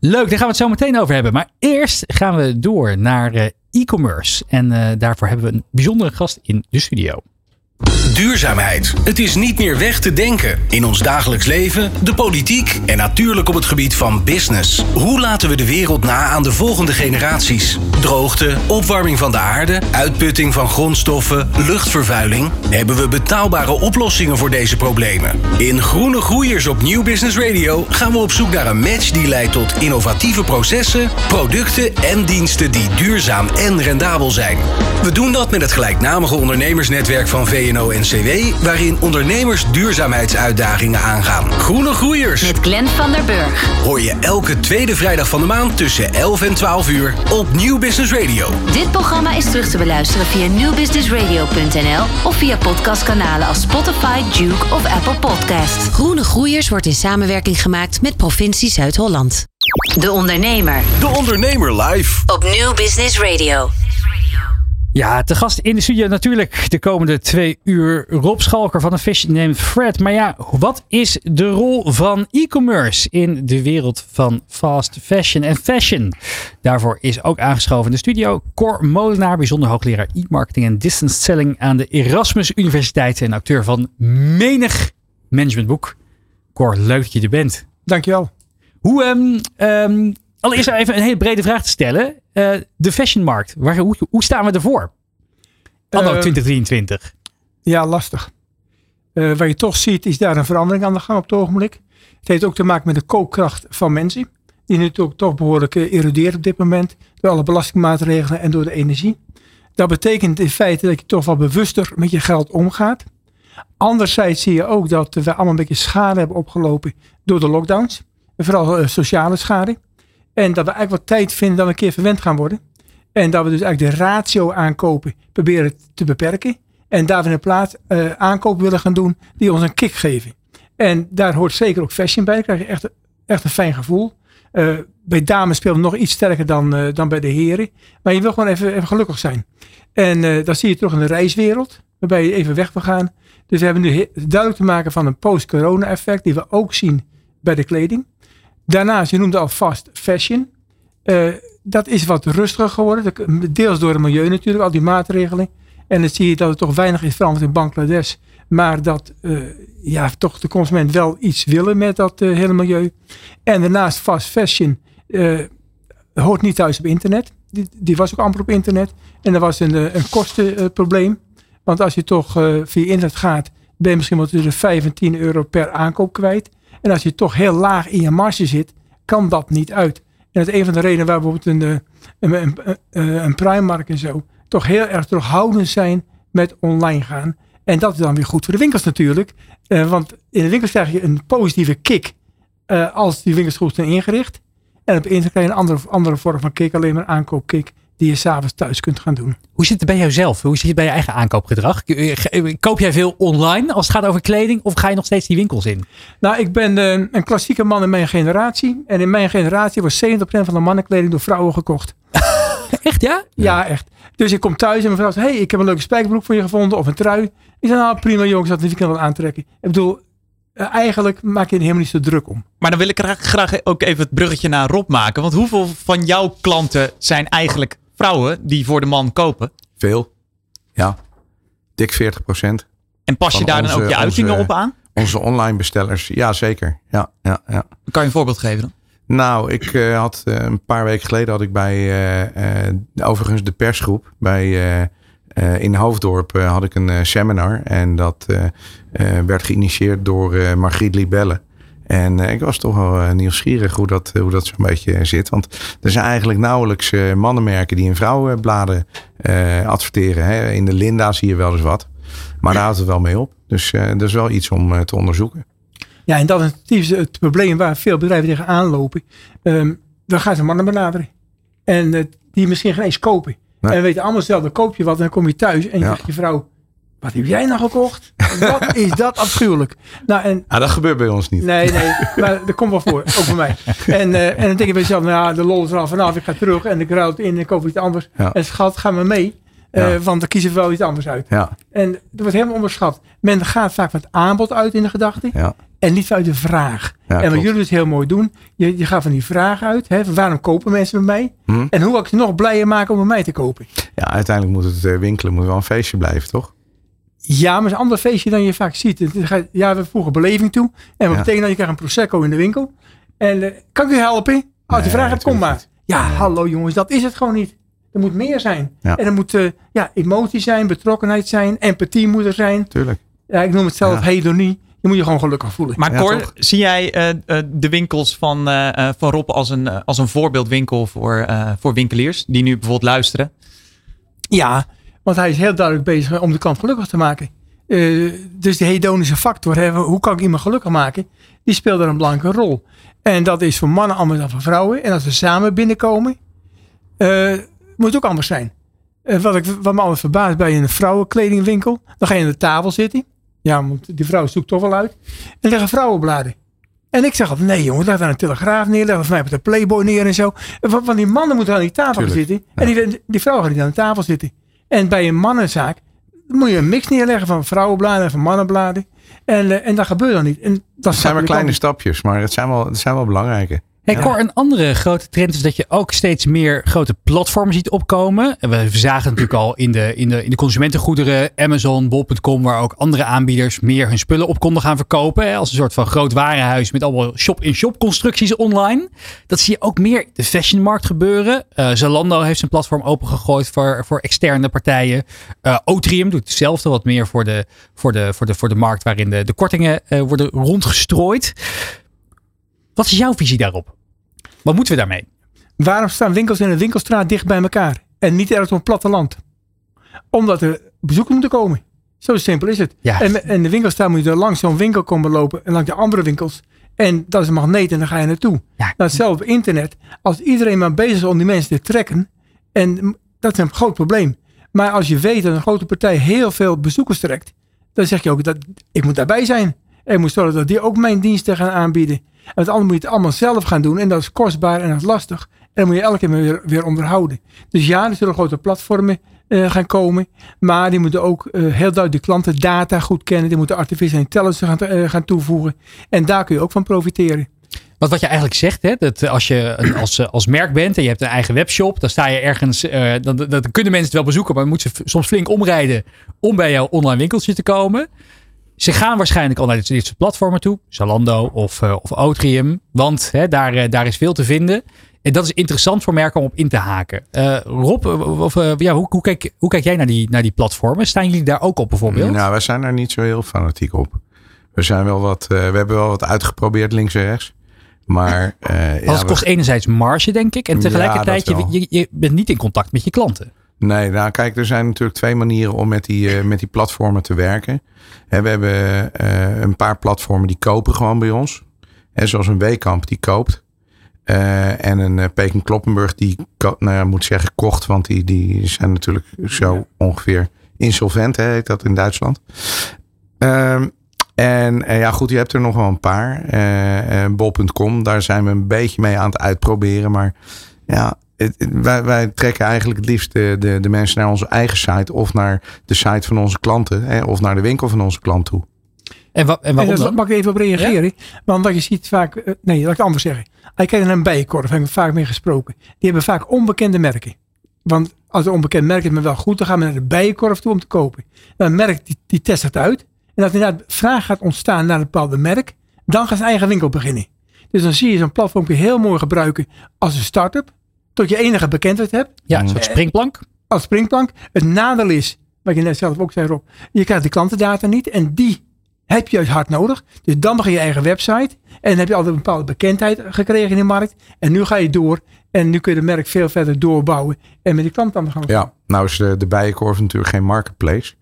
Leuk, daar gaan we het zo meteen over hebben. Maar eerst gaan we door naar eh, e-commerce. En eh, daarvoor hebben we een bijzondere gast in de studio. Duurzaamheid. Het is niet meer weg te denken. In ons dagelijks leven, de politiek en natuurlijk op het gebied van business. Hoe laten we de wereld na aan de volgende generaties? Droogte, opwarming van de aarde, uitputting van grondstoffen, luchtvervuiling. Hebben we betaalbare oplossingen voor deze problemen? In Groene Groeiers op Nieuw Business Radio gaan we op zoek naar een match die leidt tot innovatieve processen, producten en diensten die duurzaam en rendabel zijn. We doen dat met het gelijknamige ondernemersnetwerk van VNO-NCW, waarin ondernemers duurzaamheidsuitdagingen aangaan. Groene Groeiers Met Glenn van der Burg. hoor je elke tweede vrijdag van de maand tussen 11 en 12 uur op Nieuw Business Radio. Dit programma is terug te beluisteren via newbusinessradio.nl of via podcastkanalen als Spotify, Duke of Apple Podcasts. Groene Groeiers wordt in samenwerking gemaakt met provincie Zuid-Holland. De Ondernemer De Ondernemer Live. op New Business Radio. Ja, te gast in de studio natuurlijk de komende twee uur Rob Schalker van een Fish named Fred. Maar ja, wat is de rol van e-commerce in de wereld van fast fashion en fashion? Daarvoor is ook aangeschoven in de studio Cor Molenaar, bijzonder hoogleraar e-marketing en distance selling aan de Erasmus Universiteit en auteur van menig managementboek. Cor, leuk dat je er bent. Dankjewel. Hoe, ehm, ehm, allereerst even een hele brede vraag te stellen. Eh, de fashionmarkt, waar, hoe, hoe staan we ervoor? Anno Eh, 2023. Ja, lastig. Eh, wat je toch ziet, is daar een verandering aan de gang op het ogenblik. Het heeft ook te maken met de koopkracht van mensen. Die natuurlijk toch behoorlijk eh, erodeert op dit moment. Door alle belastingmaatregelen en door de energie. Dat betekent in feite dat je toch wel bewuster met je geld omgaat. Anderzijds zie je ook dat we allemaal een beetje schade hebben opgelopen door de lockdowns. Vooral sociale schade. En dat we eigenlijk wat tijd vinden dat we een keer verwend gaan worden. En dat we dus eigenlijk de ratio aankopen proberen te beperken. En daar we in plaats eh aankopen willen gaan doen die ons een kick geven. En daar hoort zeker ook fashion bij. Daar krijg je echt, echt een fijn gevoel. Eh, bij dames speelt het nog iets sterker dan, eh, dan bij de heren. Maar je wil gewoon even, even gelukkig zijn. En uh, dat zie je terug in de reiswereld. Waarbij je even weg wil gaan. Dus we hebben nu duidelijk te maken van een post-corona effect. Die we ook zien bij de kleding. Daarnaast, je noemde al fast fashion. dat is wat rustiger geworden. Deels door het milieu natuurlijk. Al die maatregelen. En dan zie je dat er toch weinig is veranderd in Bangladesh. Maar dat uh, ja, toch de consument wel iets willen met dat uh, hele milieu. En daarnaast fast fashion hoort niet thuis op internet. Die, die, was ook amper op internet. En dat was een, een kostenprobleem. Want als je toch via internet gaat, ben je misschien wel tussen 5 en 10 euro per aankoop kwijt. En als je toch heel laag in je marge zit, kan dat niet uit. En dat is een van de redenen waar bijvoorbeeld een, een, een, een Primark en zo toch heel erg terughoudend zijn met online gaan. En dat is dan weer goed voor de winkels natuurlijk. Uh, want in de winkels krijg je een positieve kick als die winkels goed zijn ingericht. En op internet krijg je een andere, andere vorm van kick, alleen maar aankoopkick die je s'avonds thuis kunt gaan doen. Hoe zit het bij jouzelf? Hoe zit het bij je eigen aankoopgedrag? Koop jij veel online als het gaat over kleding of ga je nog steeds die winkels in? Nou, ik ben uh, een klassieke man in mijn generatie. En in mijn generatie wordt 70% van de mannenkleding door vrouwen gekocht. echt ja? Ja, echt. Dus ik kom thuis en mijn vrouw zegt, hey, ik heb een leuke spijkerbroek voor je gevonden of een trui. Ik zeg, nou prima jongens, dat ik kan wel aantrekken. Ik bedoel, uh, eigenlijk maak je er helemaal niet zo druk om. Maar dan wil ik graag, graag ook even het bruggetje naar Rob maken. Want hoeveel van jouw klanten zijn eigenlijk vrouwen die voor de man kopen? Veel. Ja. Dik 40 procent. En pas je daar dan ook je uitingen onze, op aan? Onze online bestellers, ja zeker. Ja, ja, ja. Kan je een voorbeeld geven dan? Nou, ik uh, had uh, een paar weken geleden had ik bij uh, overigens de persgroep bij in Hoofddorp had ik een seminar en dat werd geïnitieerd door Margriet Libelle. En ik was toch wel nieuwsgierig hoe dat, hoe dat zo'n beetje zit. Want er zijn eigenlijk nauwelijks mannenmerken die in vrouwenbladen adverteren. Hè. In de Linda zie je wel eens wat. Maar daar houdt het wel mee op. Dus dat is wel iets om te onderzoeken. Ja, en dat is het probleem waar veel bedrijven tegenaan lopen. Um, dan gaan ze mannen benaderen. En uh, die misschien geen eens kopen. Nee. En weten allemaal zelf, dan koop je wat en dan kom je thuis en je ja. zegt je vrouw, wat heb jij nou gekocht? Wat is dat afschuwelijk? Nou, en, ah, dat gebeurt bij ons niet. Nee, nee, maar dat komt wel voor, ook bij mij. En, uh, en dan denk ik bij mezelf, nou de lol is er al vanaf, ik ga terug en ik ruil het in en koop iets anders. Ja. En schat, ga maar mee. Uh, ja. Want dan kiezen we wel iets anders uit. Ja. En dat wordt helemaal onderschat. Men gaat vaak met aanbod uit in de gedachte. Ja. En niet vanuit de vraag. En wat klopt. jullie dus heel mooi doen. Je, je gaat van die vraag uit. Hè, van waarom kopen mensen bij mij? Hm? En hoe kan ik ze nog blijer maken om bij mij te kopen? Ja, uiteindelijk moet het uh, winkelen moet wel een feestje blijven, toch? Ja, maar het is een ander feestje dan je vaak ziet. Het gaat, ja, we voegen beleving toe. En wat Ja. betekent dat je krijgt een prosecco in de winkel. En uh, kan ik u helpen? Als je Nee, vraag hebt, kom maar. Ja, hallo jongens, dat is het gewoon niet. Er moet meer zijn. Ja. En er moet uh, ja, emotie zijn, betrokkenheid zijn, empathie moet er zijn. Tuurlijk. Ja, ik noem het zelf Ja. hedonie. Je moet je gewoon gelukkig voelen. Maar Ja, Cor, toch? zie jij uh, uh, de winkels van, uh, van Rob als een, uh, als een voorbeeldwinkel voor, uh, voor winkeliers die nu bijvoorbeeld luisteren? Ja, want hij is heel duidelijk bezig om de klant gelukkig te maken. Uh, dus de hedonische factor, hè, hoe kan ik iemand gelukkig maken, die speelt daar een belangrijke rol. En dat is voor mannen anders dan voor vrouwen. En als we samen binnenkomen, uh, moet het ook anders zijn. Uh, wat, ik, wat me altijd verbaast bij een vrouwenkledingwinkel, dan ga je aan de tafel zitten. Ja, want die vrouw zoekt toch wel uit. En leggen vrouwenbladen. En ik zeg altijd, nee jongen, leg daar een telegraaf neer, leg voor mij op de Playboy neer en zo. Want van die mannen moeten aan die tafel Tuurlijk, zitten. En die, die vrouw gaat niet aan de tafel zitten. En bij een mannenzaak moet je een mix neerleggen van vrouwenbladen en van mannenbladen. En, uh, en dat gebeurt dan niet. En dat Het zijn maar kleine stapjes, maar het zijn wel, het zijn wel belangrijke. Hey Cor, een andere grote trend is dat je ook steeds meer grote platforms ziet opkomen. En we zagen het natuurlijk al in de, in de, in de consumentengoederen, Amazon, bol.com, waar ook andere aanbieders meer hun spullen op konden gaan verkopen. Hè, als een soort van groot warenhuis met allemaal shop-in-shop constructies online. Dat zie je ook meer in de fashionmarkt gebeuren. Uh, Zalando heeft zijn platform opengegooid voor, voor externe partijen. Uh, Otrium doet hetzelfde, wat meer voor de, voor de, voor de, voor de markt waarin de, de kortingen uh, worden rondgestrooid. Wat is jouw visie daarop? Wat moeten we daarmee? Waarom staan winkels in een winkelstraat dicht bij elkaar? En niet ergens op het platteland? Omdat er bezoekers moeten komen. Zo simpel is het. Ja. En, en de winkelstraat moet je er langs zo'n winkel komen lopen. En langs de andere winkels. En dat is een magneet en dan ga je naartoe. Ja. Nou, hetzelfde op internet. Als iedereen maar bezig is om die mensen te trekken. En dat is een groot probleem. Maar als je weet dat een grote partij heel veel bezoekers trekt. Dan zeg je ook, dat, ik moet daarbij zijn. En ik moet zorgen dat die ook mijn diensten gaan aanbieden. En want anders moet je het allemaal zelf gaan doen. En dat is kostbaar en dat is lastig. En dan moet je elke keer weer, weer onderhouden. Dus ja, er zullen grote platformen uh, gaan komen. Maar die moeten ook uh, heel duidelijk de klantendata goed kennen. Die moeten artificial intelligence gaan, uh, gaan toevoegen. En daar kun je ook van profiteren. Want wat je eigenlijk zegt, hè, dat als je als, als merk bent en je hebt een eigen webshop, dan sta je ergens, uh, dan, dan, kunnen mensen het wel bezoeken, maar dan moeten ze soms flink omrijden om bij jouw online winkeltje te komen. Ze gaan waarschijnlijk al naar dit, dit soort platformen toe, Zalando of, uh, of Otrium, want hè, daar, uh, daar is veel te vinden. En dat is interessant voor merken om op in te haken. Uh, Rob, of, uh, ja, hoe, hoe, kijk, hoe kijk jij naar die, naar die platformen? Staan jullie daar ook op bijvoorbeeld? Nou, wij zijn daar niet zo heel fanatiek op. We, zijn wel wat, uh, we hebben wel wat uitgeprobeerd links en rechts. Maar, ja, het kost we... enerzijds marge, denk ik. En tegelijkertijd, ja, je, je, je bent niet in contact met je klanten. Nee, nou kijk, er zijn natuurlijk twee manieren om met die, uh, met die platformen te werken. He, we hebben uh, een paar platformen die kopen gewoon bij ons. He, zoals een Weekamp die koopt. Uh, en een Peking Kloppenburg die, nou ja, moet zeggen, kocht. Want die, die zijn natuurlijk zo ongeveer insolvent, hè, heet dat in Duitsland. Uh, en ja, goed, je hebt er nog wel een paar. Bol.com, daar zijn we een beetje mee aan het uitproberen. Maar ja, wij, wij, trekken eigenlijk het liefst de, de, de, mensen naar onze eigen site. Of naar de site van onze klanten. Hè, of naar de winkel van onze klant toe. En, wa en waarom en dan? Mag ik even op reageren? Ja? Want wat je ziet vaak... Uh, nee, laat ik het anders zeggen. Hij kijkt naar een bijenkorf, heb ik vaak mee gesproken. Die hebben vaak onbekende merken. Want als een onbekend merk is me wel goed, dan gaan we naar de bijenkorf toe om te kopen. En een merk die, die test het uit. En als inderdaad vraag gaat ontstaan naar een bepaalde merk, dan gaat zijn eigen winkel beginnen. Dus dan zie je zo'n platform heel mooi gebruiken als een start-up. Tot je enige bekendheid hebt. Ja, een soort springplank. Als springplank. Het nadeel is, wat je net zelf ook zei Rob, je krijgt de klantendata niet. En die heb je juist hard nodig. Dus dan begin je eigen website. En dan heb je altijd een bepaalde bekendheid gekregen in de markt. En nu ga je door. En nu kun je de merk veel verder doorbouwen. En met die klant aan de gang. Ja, nou is de, de Bijenkorf natuurlijk geen marketplace.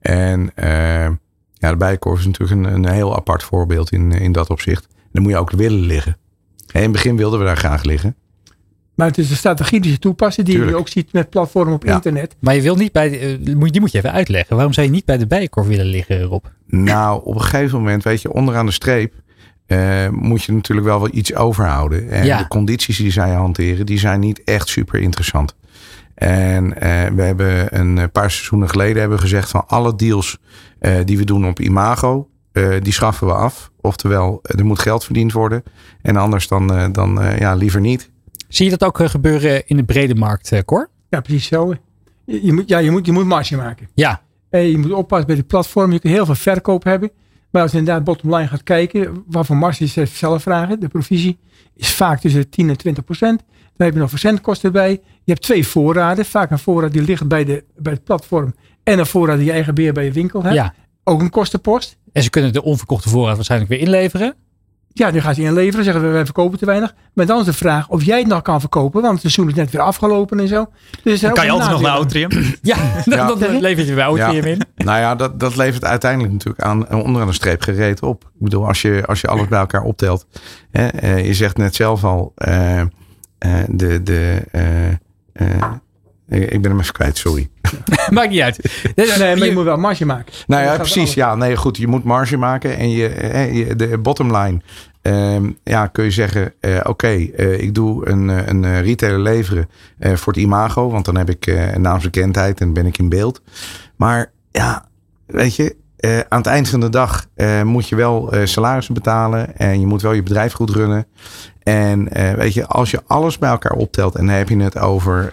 En uh, ja, de Bijenkorf is natuurlijk een, een heel apart voorbeeld in, in dat opzicht. Dan moet je ook willen liggen. En in het begin wilden we daar graag liggen. Maar het is de strategie die ze toepassen, die Tuurlijk. je ook ziet met platformen op ja. internet. Maar je wil niet bij, de, die moet je even uitleggen. Waarom zou je niet bij de bijenkorf willen liggen, Rob? Nou, op een gegeven moment, weet je, onderaan de streep uh, moet je natuurlijk wel wel iets overhouden. En Ja. de condities die zij hanteren, die zijn niet echt super interessant. En uh, we hebben een paar seizoenen geleden hebben gezegd van alle deals uh, die we doen op Imago, die schaffen we af. Oftewel, er moet geld verdiend worden. En anders dan, dan ja, liever niet. Zie je dat ook uh, gebeuren in de brede markt, uh, Cor? Ja, precies zo. Je, moet, ja, je, moet, je moet marge maken. Ja. En je moet oppassen bij de platform. Je kunt heel veel verkoop hebben. Maar als je inderdaad bottom line gaat kijken, waarvoor marge is zelf vragen. De provisie is vaak tussen de 10 en 20 procent. Dan heb je nog verzendkosten bij. Je hebt twee voorraden. Vaak een voorraad die ligt bij, de, bij het platform. En een voorraad die je eigen beheer bij je winkel hebt. Ja. Ook een kostenpost. En ze kunnen de onverkochte voorraad waarschijnlijk weer inleveren. Ja, die gaan ze inleveren. Zeggen we, wij verkopen te weinig. Maar dan is de vraag of jij het nog kan verkopen. Want het seizoen is net weer afgelopen en zo. Dus dan kan je altijd nog naar Outrium. ja, Ja. dan, dan levert je bij Outrium Ja. in. Nou ja, dat, dat levert uiteindelijk natuurlijk aan onderaan de streep gereed op. Ik bedoel, als je, als je alles bij elkaar optelt. Hè, eh, je zegt net zelf al, eh, eh, de, de, eh, eh, ik ben hem even kwijt, sorry. Maakt niet uit. Nee, maar je moet wel marge maken. Nou ja, precies. Ja, nee, goed. Je moet marge maken en je, de bottom line. ehm, ja, kun je zeggen, eh, oké, eh, ik doe een, eh, een eh, retailer leveren eh, voor het imago. Want dan heb ik eh, een naamsbekendheid en ben ik in beeld. Maar ja, weet je, eh, aan het eind van de dag eh, moet je wel eh, salarissen betalen. En je moet wel je bedrijf goed runnen. En weet je, als je alles bij elkaar optelt en dan heb je het over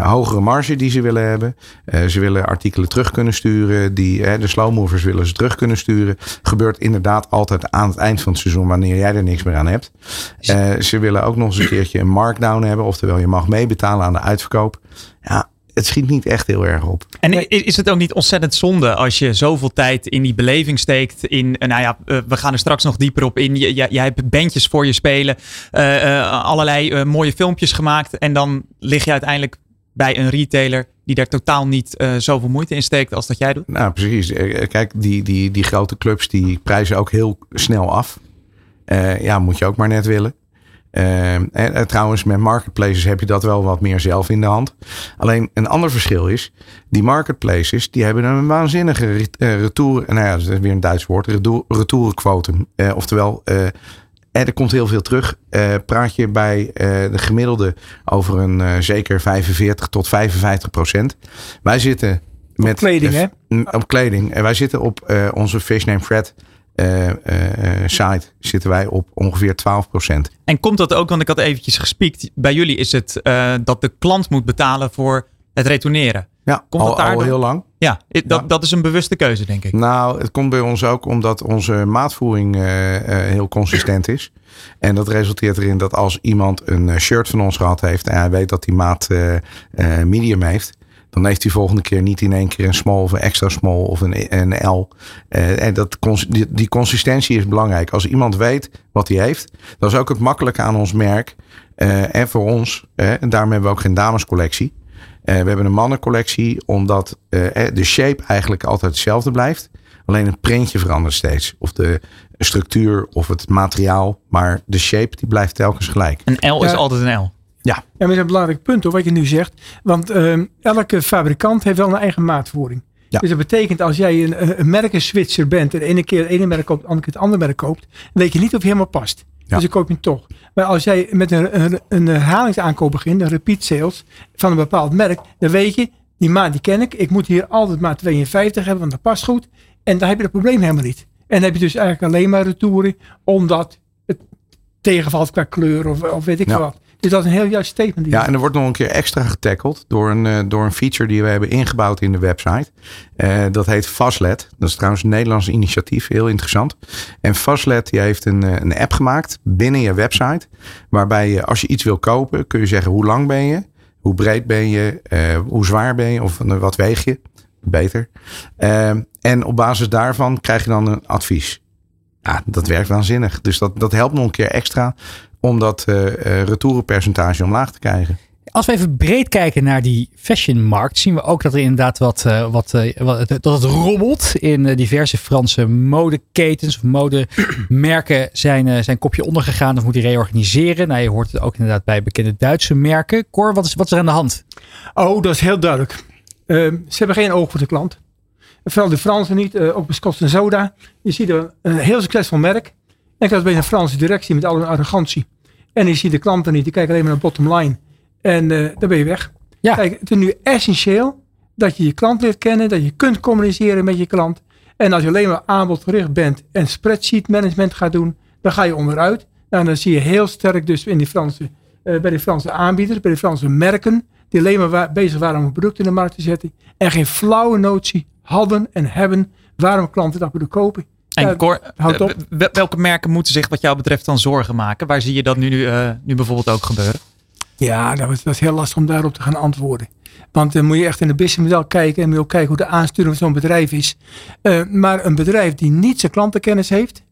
hogere marge die ze willen hebben. Ze willen artikelen terug kunnen sturen. Die, de slow movers willen ze terug kunnen sturen. Gebeurt inderdaad altijd aan het eind van het seizoen wanneer jij er niks meer aan hebt. Ze willen ook nog eens een keertje een markdown hebben. Oftewel je mag meebetalen aan de uitverkoop. Ja, het schiet niet echt heel erg op. En is het ook niet ontzettend zonde als je zoveel tijd in die beleving steekt? In, eh, nou ja, eh, we gaan er straks nog dieper op in. Je- Jij jij hebt bandjes voor je spelen, eh, eh, allerlei eh, mooie filmpjes gemaakt. En dan lig je uiteindelijk bij een retailer die daar totaal niet eh, zoveel moeite in steekt als dat jij doet. Nou, precies. Kijk, die, die, die grote clubs die prijzen ook heel snel af. Eh, ja, moet je ook maar net willen. En, en, trouwens, met marketplaces heb je dat wel wat meer zelf in de hand. Alleen een ander verschil is, die marketplaces die hebben een waanzinnige retour, nou ja, dat is weer een Duits woord, retourenquotum. Uh, oftewel, uh, er komt heel veel terug. Praat je bij de gemiddelde over een zeker 45 tot 55 procent. Wij zitten met. Op kleding, hè? Op kleding. En wij zitten op onze Fish Name Fred uh, site zitten wij op ongeveer 12%. En komt dat ook, want ik had eventjes gespiekt. Bij jullie is het uh, dat de klant moet betalen voor het retourneren. Ja, komt al, al heel lang. Ja, dat, dat is een bewuste keuze, denk ik. Nou, het komt bij ons ook omdat onze maatvoering heel consistent is. En dat resulteert erin dat als iemand een shirt van ons gehad heeft en hij weet dat die maat medium heeft, dan heeft hij volgende keer niet in één keer een small of een extra small of een, een L. Uh, en dat, die, die, consistentie is belangrijk. Als iemand weet wat hij heeft, dat is ook het makkelijke aan ons merk. Uh, en voor ons, uh, en daarom hebben we ook geen damescollectie. we hebben een mannencollectie, omdat de shape eigenlijk altijd hetzelfde blijft. Alleen het printje verandert steeds. Of de structuur of het materiaal. Maar de shape die blijft telkens gelijk. Een L is altijd een L. Ja. Maar dat is een belangrijk punt hoor, wat je nu zegt. Want uh, elke fabrikant heeft wel een eigen maatvoering. Ja. Dus dat betekent als jij een, een merkenswitcher bent en de ene keer het ene merk koopt, de andere keer het andere merk koopt, dan weet je niet of je helemaal past. Ja. Dus dan koop je hem toch. Maar als jij met een, een, een herhalingsaankoop begint, een repeat sales van een bepaald merk, dan weet je, die maat die ken ik. Ik moet hier altijd maar 52 hebben, want dat past goed. En dan heb je dat probleem helemaal niet. En dan heb je dus eigenlijk alleen maar retouren, omdat het tegenvalt qua kleur of, of weet ik ja. wat. Dus dat is een heel juist statement. Ja, en er wordt nog een keer extra getackled door een, uh, door een feature die we hebben ingebouwd in de website. Uh, dat heet Fastlet. Dat is trouwens een Nederlands initiatief, heel interessant. En Fastlet die heeft een, een app gemaakt binnen je website. Waarbij je als je iets wil kopen, kun je zeggen hoe lang ben je, hoe breed ben je, uh, hoe zwaar ben je of wat weeg je. Beter. en op basis daarvan krijg je dan een advies. Ja, dat werkt waanzinnig. Dus dat, dat helpt nog een keer extra om dat uh, retourenpercentage omlaag te krijgen. Als we even breed kijken naar die fashionmarkt, zien we ook dat er inderdaad wat, uh, wat, uh, wat dat het rommelt in diverse Franse modeketens of modemerken zijn, zijn kopje ondergegaan of moet die reorganiseren. Nou, je hoort het ook inderdaad bij bekende Duitse merken. Cor, wat is, wat is er aan de hand? Oh, dat is heel duidelijk. Ehm, ze hebben geen oog voor de klant. Vooral de Fransen niet, ook bij en Soda. Je ziet er een heel succesvol merk. En ik was bij een Franse directie met alle arrogantie. En je ziet de klanten niet, die kijken alleen maar naar bottom line. En uh, dan ben je weg. Ja. Kijk, het is nu essentieel dat je je klant leert kennen, dat je kunt communiceren met je klant. En als je alleen maar aanbodgericht bent en spreadsheet management gaat doen, dan ga je onderuit. Nou, dan zie je heel sterk dus in die Franse, uh, bij de Franse aanbieders, bij de Franse merken, die alleen maar bezig waren om een product in de markt te zetten. En geen flauwe notie hadden en hebben waarom klanten dat moeten kopen. En Cor, welke merken moeten zich wat jou betreft dan zorgen maken? Waar zie je dat nu, uh, nu bijvoorbeeld ook gebeuren? Ja, dat is, dat heel lastig om daarop te gaan antwoorden. Want dan moet je echt in het businessmodel kijken en moet je ook kijken hoe de aansturing van zo'n bedrijf is. Uh, maar een bedrijf die niet zijn klantenkennis heeft,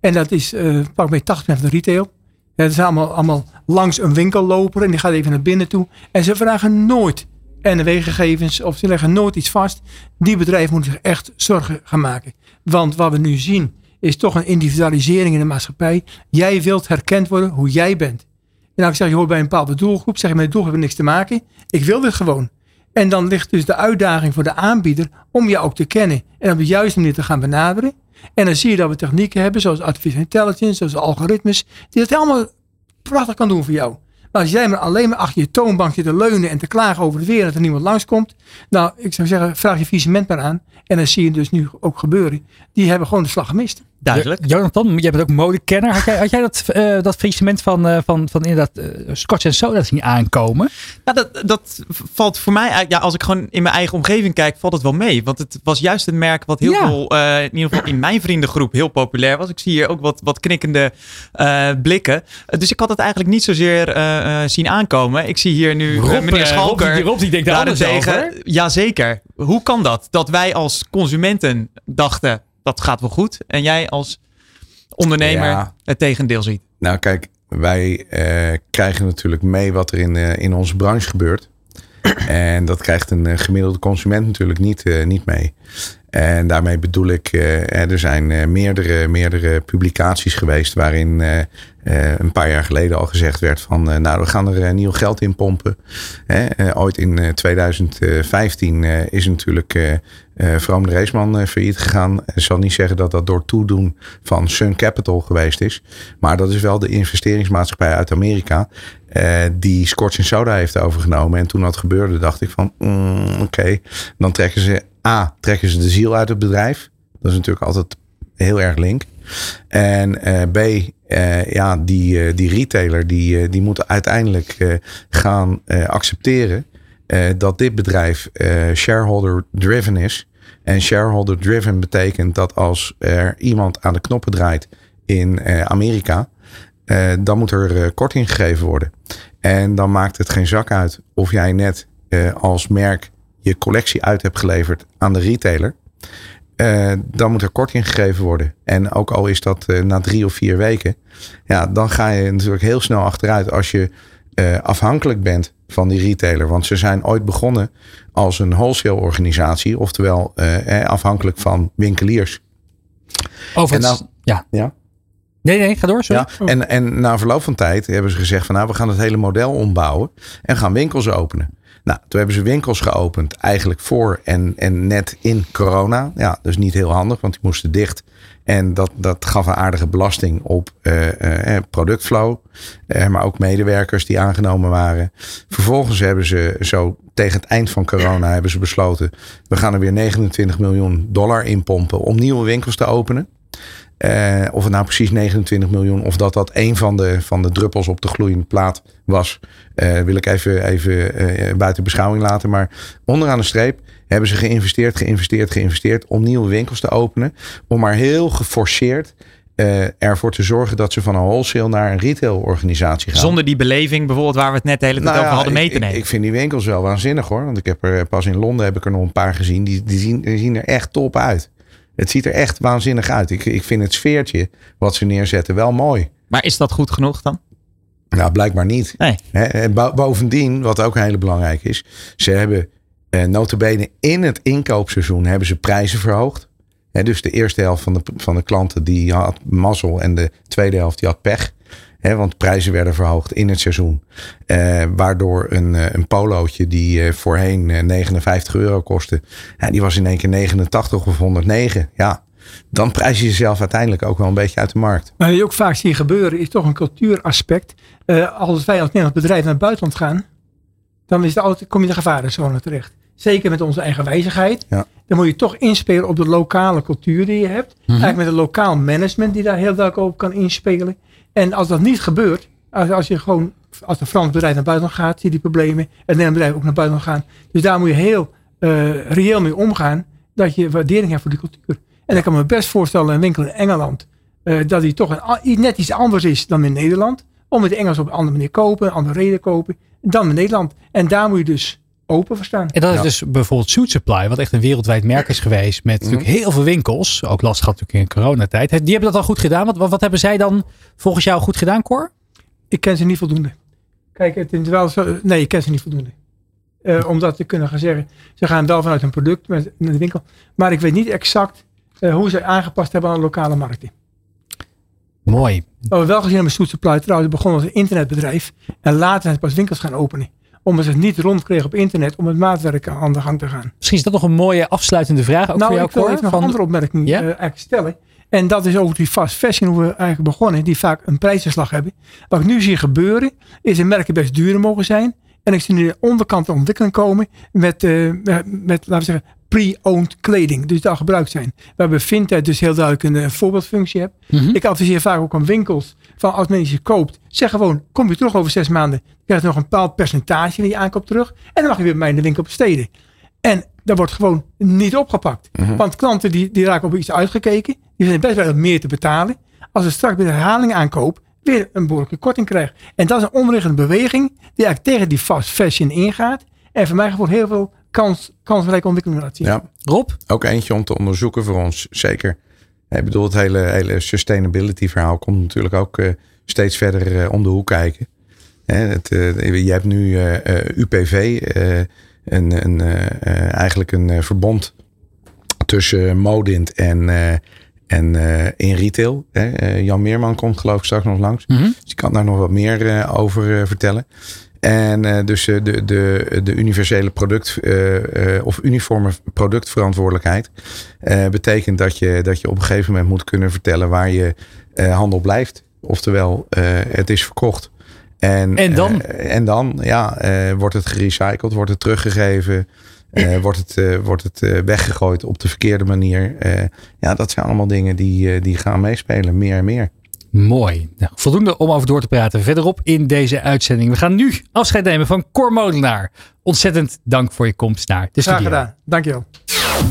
en dat is pak bij 80% van de retail. Dat is allemaal, allemaal langs een winkel lopen en die gaat even naar binnen toe. En ze vragen nooit NW-gegevens of ze leggen nooit iets vast. Die bedrijven moeten zich echt zorgen gaan maken. Want wat we nu zien is toch een individualisering in de maatschappij. Jij wilt herkend worden hoe jij bent. En als ik zeg, je bij een bepaalde doelgroep, zeg je met de doelgroep niks te maken. Ik wil dit gewoon. En dan ligt dus de uitdaging voor de aanbieder om je ook te kennen. En op de juiste manier te gaan benaderen. En dan zie je dat we technieken hebben, zoals artificial intelligence, zoals algoritmes, die dat allemaal prachtig kan doen voor jou. Maar als jij maar alleen maar achter je toonbank zit te leunen en te klagen over het weer dat er niemand langskomt. Nou, ik zou zeggen, vraag je visement maar aan. En dan zie je dus nu ook gebeuren. Die hebben gewoon de slag gemist. Duidelijk. Jonathan, jij bent ook modekenner. Had jij, had jij dat, uh, dat faillissement van, uh, van, van inderdaad uh, Scotch en Soda zien aankomen? Nou, dat, dat valt voor mij, ja, als ik gewoon in mijn eigen omgeving kijk, valt het wel mee. Want het was juist een merk wat heel ja. veel, in ieder geval in mijn vriendengroep, heel populair was. Ik zie hier ook wat, wat knikkende blikken. dus ik had het eigenlijk niet zozeer zien aankomen. Ik zie hier nu Rob, meneer Schalker. Rob, Rob, die denkt daar over. Jazeker. Hoe kan dat? Dat wij als consumenten dachten, dat gaat wel goed. En jij als ondernemer ja. het tegendeel ziet. Nou kijk, wij uh, krijgen natuurlijk mee wat er in, uh, in onze branche gebeurt. En dat krijgt een gemiddelde consument natuurlijk niet, niet mee. En daarmee bedoel ik, er zijn meerdere, meerdere publicaties geweest waarin een paar jaar geleden al gezegd werd van nou we gaan er nieuw geld in pompen. ooit in 2015 is natuurlijk Vroom de Reesman failliet gegaan. Ik zal niet zeggen dat dat door toedoen van Sun Capital geweest is. Maar dat is wel de investeringsmaatschappij uit Amerika. Uh, die Scotch Soda heeft overgenomen. En toen dat gebeurde dacht ik van mm, oké. Dan trekken ze A, trekken ze de ziel uit het bedrijf. Dat is natuurlijk altijd heel erg link. En B, ja, die, die retailer die, die moet uiteindelijk gaan accepteren dat dit bedrijf shareholder driven is. En shareholder driven betekent dat als er iemand aan de knoppen draait in eh, Amerika, eh, dan moet er eh, korting gegeven worden. En dan maakt het geen zak uit of jij net als merk je collectie uit hebt geleverd aan de retailer. dan moet er korting gegeven worden. En ook al is dat na drie of vier weken, ja, dan ga je natuurlijk heel snel achteruit als je afhankelijk bent van die retailer. Want ze zijn ooit begonnen als een wholesale organisatie, oftewel eh, afhankelijk van winkeliers. Overigens, nou, ja. ja. Nee, nee, ga door. Sorry. Ja, en, en na verloop van tijd hebben ze gezegd van nou, we gaan het hele model ombouwen en gaan winkels openen. Nou, toen hebben ze winkels geopend, eigenlijk voor en, en net in corona. Ja, dus niet heel handig, want die moesten dicht. En dat, dat gaf een aardige belasting op uh, uh, productflow. Uh, maar ook medewerkers die aangenomen waren. Vervolgens hebben ze zo tegen het eind van corona hebben ze besloten. We gaan er weer 29 miljoen dollar in pompen om nieuwe winkels te openen. Uh, of het nou precies 29 miljoen of dat dat een van de, van de druppels op de gloeiende plaat was, uh, wil ik even, even uh, buiten beschouwing laten. Maar onderaan de streep hebben ze geïnvesteerd, geïnvesteerd, geïnvesteerd om nieuwe winkels te openen. Om maar heel geforceerd ervoor te zorgen dat ze van een wholesale naar een retailorganisatie gaan. Zonder die beleving bijvoorbeeld waar we het net de hele tijd nou over hadden mee te nemen. Ik, ik, vind die winkels wel waanzinnig hoor. Want ik heb er pas in Londen heb ik er nog een paar gezien. Die, die, zien, die zien er echt top uit. Het ziet er echt waanzinnig uit. Ik, ik vind het sfeertje wat ze neerzetten wel mooi. Maar is dat goed genoeg dan? Nou, blijkbaar niet. Nee. bovendien, wat ook heel belangrijk is, ze hebben eh, notabene in het inkoopseizoen hebben ze prijzen verhoogd. dus de eerste helft van de, van de klanten die had mazzel en de tweede helft die had pech want prijzen werden verhoogd in het seizoen. Eh, waardoor een, eh, een polootje die uh, voorheen 59 euro kostte. Ja, die was in één keer 89 of 109. Ja, dan prijs je jezelf uiteindelijk ook wel een beetje uit de markt. Maar wat je ook vaak ziet gebeuren is toch een cultuuraspect. als wij als Nederlands bedrijf naar het buitenland gaan. Dan is het altijd, kom je de gevarenzone terecht. Zeker met onze eigen wijzigheid. Ja. Dan moet je toch inspelen op de lokale cultuur die je hebt. Mhm. Eigenlijk met een lokaal management die daar heel duidelijk op kan inspelen. En als dat niet gebeurt, als, als je gewoon, als een Frans bedrijf naar buiten gaat, zie je die problemen. En Nederlands bedrijf ook naar buiten gaan. Dus daar moet je heel uh, reëel mee omgaan, dat je waardering hebt voor die cultuur. En ik kan me best voorstellen, een winkel in Engeland, uh, dat die toch een, net iets anders is dan in Nederland. Om het Engels op een andere manier kopen, een andere reden kopen, dan in Nederland. En daar moet je dus open voor staan. En dat is dus bijvoorbeeld Suit Supply, wat echt een wereldwijd merk is geweest. Met natuurlijk mhm. heel veel winkels. Ook lastig gehad natuurlijk in coronatijd. Die hebben dat al goed gedaan. Wat, wat, hebben zij dan volgens jou goed gedaan, Cor? Ik ken ze niet voldoende. Kijk, het is wel zo. Nee, ik ken ze niet voldoende. Uh, om dat te kunnen gaan zeggen. Ze gaan wel vanuit een product met, de winkel. Maar ik weet niet exact uh, hoe ze aangepast hebben aan de lokale markten. Mooi. Wat we wel gezien hebben met Supply trouwens begonnen als een internetbedrijf. En later zijn ze pas winkels gaan openen omdat ze het niet rondkregen op internet om het maatwerk aan de gang te gaan. Misschien is dat nog een mooie afsluitende vraag ook nou, voor jou, ik wil even nog een andere opmerking ja? uh, eigenlijk stellen. En dat is over die fast fashion, hoe we eigenlijk begonnen, die vaak een prijzenslag hebben. Wat ik nu zie gebeuren, is dat merken best duurder mogen zijn. En ik zie nu de onderkant de ontwikkeling komen met, uh, met, laten we zeggen, pre-owned kleding. Dus al gebruikt zijn. Waarbij Vinted dus heel duidelijk een, een eh, voorbeeldfunctie hebt. Mm -hmm. Ik adviseer vaak ook aan winkels van als mensen je koopt, zeg gewoon, kom je terug over zes maanden, krijg je nog een bepaald percentage van je aankoop terug. En dan mag je weer bij mij in de winkel besteden. En dat wordt gewoon niet opgepakt. Mhm. Want klanten die, die raken op iets uitgekeken, die zijn best wel meer te betalen. Als ze straks bij de herhaling aankoop, weer een behoorlijke korting krijgen. En dat is een onrichtende beweging die eigenlijk tegen die fast fashion ingaat. En voor mij gewoon heel veel kans, kansrijke ontwikkeling laat zien. Ja. Rob? Ook eentje om te onderzoeken voor ons, zeker. Ik bedoel, het hele, hele sustainability verhaal komt natuurlijk ook uh, steeds verder uh, om de hoek kijken. Hè, het, je hebt nu UPV, een, een, eigenlijk een verbond tussen Modint en, en in retail. Jan Meerman komt geloof ik straks nog langs. Mhm. Dus ik kan daar nog wat meer over vertellen. En uh, dus uh, de, de, de universele product uh, of uniforme productverantwoordelijkheid betekent dat je, dat je op een gegeven moment moet kunnen vertellen waar je handel blijft. Oftewel, het is verkocht. En, en dan? en dan, ja, wordt het gerecycled, wordt het teruggegeven. wordt het, wordt het weggegooid op de verkeerde manier? ja, dat zijn allemaal dingen die, die gaan meespelen, meer en meer. Mooi. Nou, voldoende om over door te praten verderop in deze uitzending. We gaan nu afscheid nemen van Cor Molenaar. Ontzettend dank voor je komst naar de studio. Graag gedaan. Dankjewel.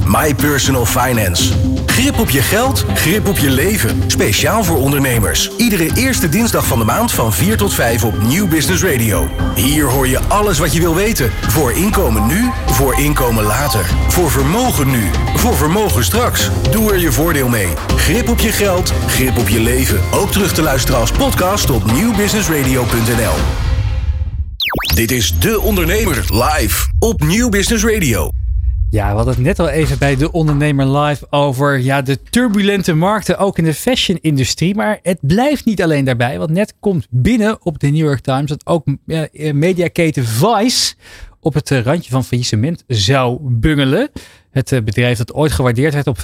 My Personal Finance. Grip op je geld, grip op je leven. Speciaal voor ondernemers. Iedere eerste dinsdag van de maand van 4 tot 5 op Nieuw Business Radio. Hier hoor je alles wat je wil weten. Voor inkomen nu, voor inkomen later. Voor vermogen nu, voor vermogen straks. Doe er je voordeel mee. Grip op je geld, grip op je leven. Ook terug te luisteren als podcast op nieuwbusinessradio.nl. Dit is De Ondernemer live op Nieuw Business Radio. Ja, we hadden het net al even bij de ondernemer live over ja, de turbulente markten, ook in de fashion-industrie. Maar het blijft niet alleen daarbij, want net komt binnen op de New York Times dat ook mediaketen Vice op het eh, randje van faillissement zou bungelen. Het eh, bedrijf dat ooit gewaardeerd werd op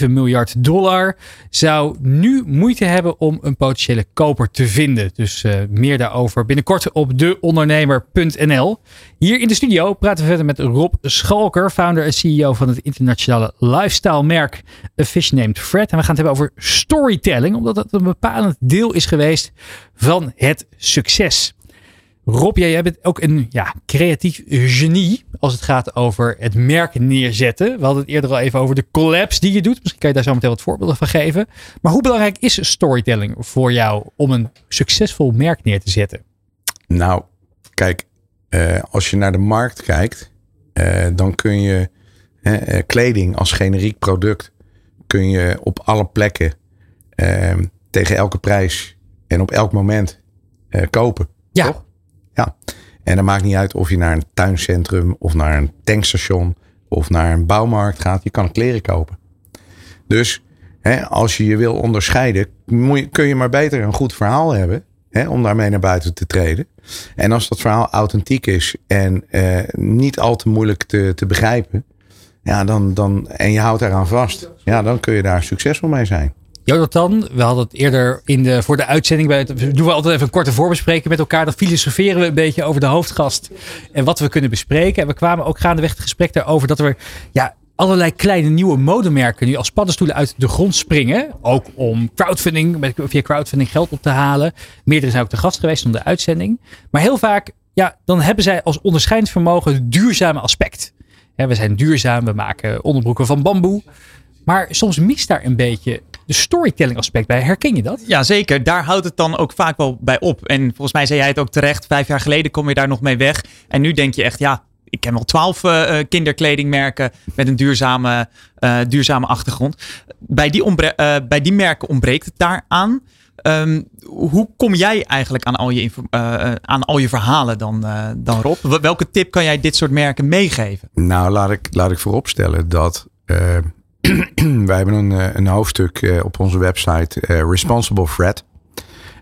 5,7 miljard dollar, zou nu moeite hebben om een potentiële koper te vinden. Dus uh, meer daarover binnenkort op deondernemer.nl. Hier in de studio praten we verder met Rob Schalker, founder en CEO van het internationale lifestyle merk A Fish Named Fred. En we gaan het hebben over storytelling, omdat dat een bepalend deel is geweest van het succes. Rob, jij bent ook een ja, creatief genie als het gaat over het merk neerzetten. We hadden het eerder al even over de collabs die je doet. Misschien kan je daar zo meteen wat voorbeelden van geven. Maar hoe belangrijk is storytelling voor jou om een succesvol merk neer te zetten? Nou, kijk, uh, als je naar de markt kijkt, uh, dan kun je uh, kleding als generiek product kun je op alle plekken tegen elke prijs en op elk moment kopen. Ja. Toch? Ja, en dat maakt niet uit of je naar een tuincentrum of naar een tankstation of naar een bouwmarkt gaat. Je kan kleren kopen. Dus hè, als je je wil onderscheiden, kun je maar beter een goed verhaal hebben hè, om daarmee naar buiten te treden. En als dat verhaal authentiek is en eh, niet al te moeilijk te, te begrijpen, ja, dan, dan, en je houdt eraan vast, ja, dan kun je daar succesvol mee zijn. Jonathan, we hadden het eerder in de, voor de uitzending. Bij doen we altijd even een korte voorbespreking met elkaar. Dan filosoferen we een beetje over de hoofdgast. En wat we kunnen bespreken. En we kwamen ook gaandeweg het gesprek daarover dat er ja, allerlei kleine nieuwe modemerken nu als paddenstoelen uit de grond springen. Ook om crowdfunding, via crowdfunding geld op te halen. Meerdere zijn ook de gast geweest om de uitzending. Maar heel vaak, ja, dan hebben zij als onderscheidingsvermogen het duurzame aspect. we zijn duurzaam, we maken onderbroeken van bamboe. Maar soms mist daar een beetje de storytelling aspect bij. Herken je dat? Ja, zeker. Daar houdt het dan ook vaak wel bij op. En volgens mij zei jij het ook terecht. Vijf jaar geleden kom je daar nog mee weg. En nu denk je echt, ja, ik heb nog twaalf uh, kinderkledingmerken met een duurzame, uh, duurzame achtergrond. Bij die, uh, bij die merken ontbreekt het daaraan. Um, hoe kom jij eigenlijk aan al je, aan al je verhalen dan, dan Rob? Welke tip kan jij dit soort merken meegeven? Nou, laat ik, laat ik vooropstellen dat wij hebben een, eh, een hoofdstuk eh, op onze website uh, Responsible Fred.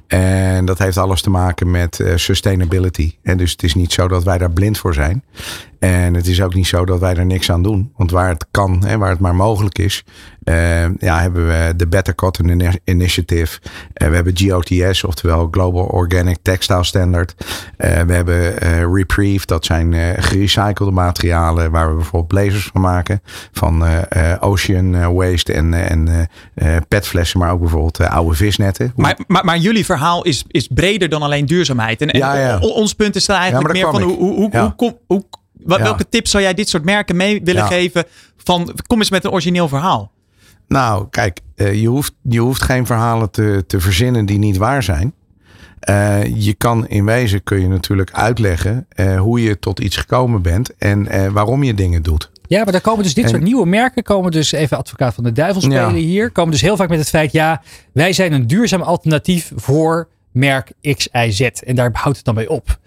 En dat heeft alles te maken met sustainability. En dus het is niet zo dat wij daar blind voor zijn. En het is ook niet zo dat wij er niks aan doen. Want waar het kan en waar het maar mogelijk is, ja, hebben we de Better Cotton Initiative. Uh, we hebben GOTS, oftewel Global Organic Textile Standard. Uh, we hebben Reprieve, dat zijn gerecyclede materialen waar we bijvoorbeeld blazers van maken. Van ocean waste en, en petflessen, maar ook bijvoorbeeld oude visnetten. Maar, maar, maar, jullie verhaal is, is breder dan alleen duurzaamheid. En, en ja, ja. ons punt is eigenlijk meer van hoe, hoe, hoe, hoe, hoe Welke tips zou jij dit soort merken mee willen geven? Van kom eens met een origineel verhaal. Nou, kijk, uh, je, hoeft, je hoeft geen verhalen te, te verzinnen die niet waar zijn. Uh, je kan in wezen kun je natuurlijk uitleggen uh, hoe je tot iets gekomen bent en waarom je dingen doet. Ja, maar daar komen dus dit soort nieuwe merken, komen dus even advocaat van de duivel spelen ja. hier, komen dus heel vaak met het feit, ja, wij zijn een duurzaam alternatief voor merk X, Y, Z. En daar houdt het dan bij op.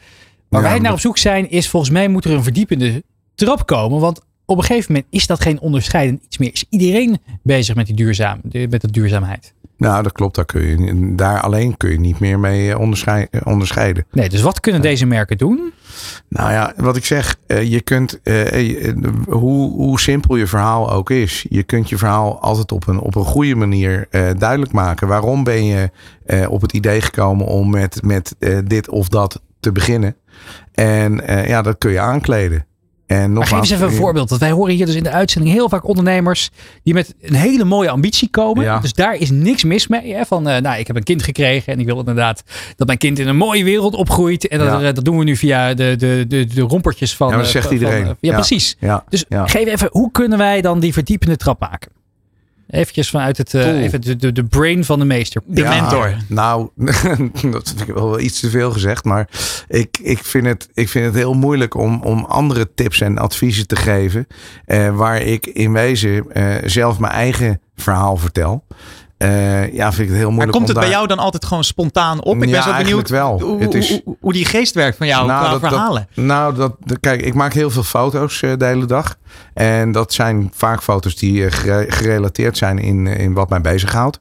Waar Ja, wij naar op zoek zijn is volgens mij moet er een verdiepende trap komen. Want op een gegeven moment is dat geen onderscheidend iets meer. Is iedereen bezig met die duurzaam, met de duurzaamheid? Nou, dat klopt. Daar, kun je, daar alleen kun je niet meer mee eh, eh, onderscheiden. Nee, dus wat kunnen deze merken doen? Nou ja, wat ik zeg, eh, je kunt, hoe, hoe simpel je verhaal ook is, je kunt je verhaal altijd op een, op een goede manier duidelijk maken. Waarom ben je op het idee gekomen om met, met dit of dat te beginnen? En ja, dat kun je aankleden. En Maar geef nogmaals, eens even een eh, voorbeeld. Want wij horen hier dus in de uitzending heel vaak ondernemers die met een hele mooie ambitie komen. Ja. Dus daar is niks mis mee. Hè? Van, eh, nou, ik heb een kind gekregen en ik wil inderdaad dat mijn kind in een mooie wereld opgroeit. En dat, Ja. eh, dat doen we nu via de, de, de, de rompertjes van. Ja, dat zegt van- iedereen. van, ja, precies. Dus geef even, hoe kunnen wij dan die verdiepende trap maken? Eventjes vanuit het, eh, even de, de, de brain van de meester. De Ja, mentor. Nou, dat vind ik wel iets te veel gezegd. Maar ik, ik, vind, het, ik vind het heel moeilijk om, om andere tips en adviezen te geven. eh, waar ik in wezen eh, zelf mijn eigen verhaal vertel. Eh, ja, vind ik het heel Maar moeilijk. komt om het bij jou dan altijd gewoon spontaan op? Ik Ja, ben zo benieuwd wel. Hoe, Het is- hoe, die geest werkt van jou Nou, qua dat- dat- verhalen. Nou, dat, kijk, ik maak heel veel foto's eh, de hele dag. En dat zijn vaak foto's die eh, gere- gerelateerd zijn in, in wat mij bezighoudt.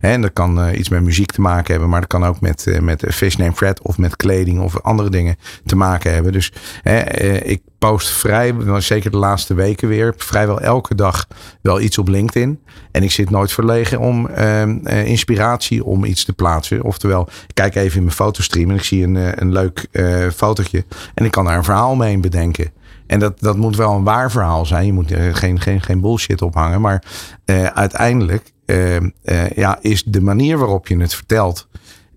En dat kan iets met muziek te maken hebben, maar dat kan ook met, met Fish Name Fred of met kleding of andere dingen te maken hebben. Dus ik post vrij, zeker de laatste weken weer, vrijwel elke dag wel iets op LinkedIn. En ik zit nooit verlegen om ehm, eh, inspiratie om iets te plaatsen. Oftewel, ik kijk even in mijn fotostream en ik zie een, eh, een leuk eh fotootje. En ik kan daar een verhaal mee bedenken. En dat, dat moet wel een waar verhaal zijn. Je moet er geen, geen, geen bullshit ophangen. Maar uiteindelijk eh, eh, ja, is de manier waarop je het vertelt.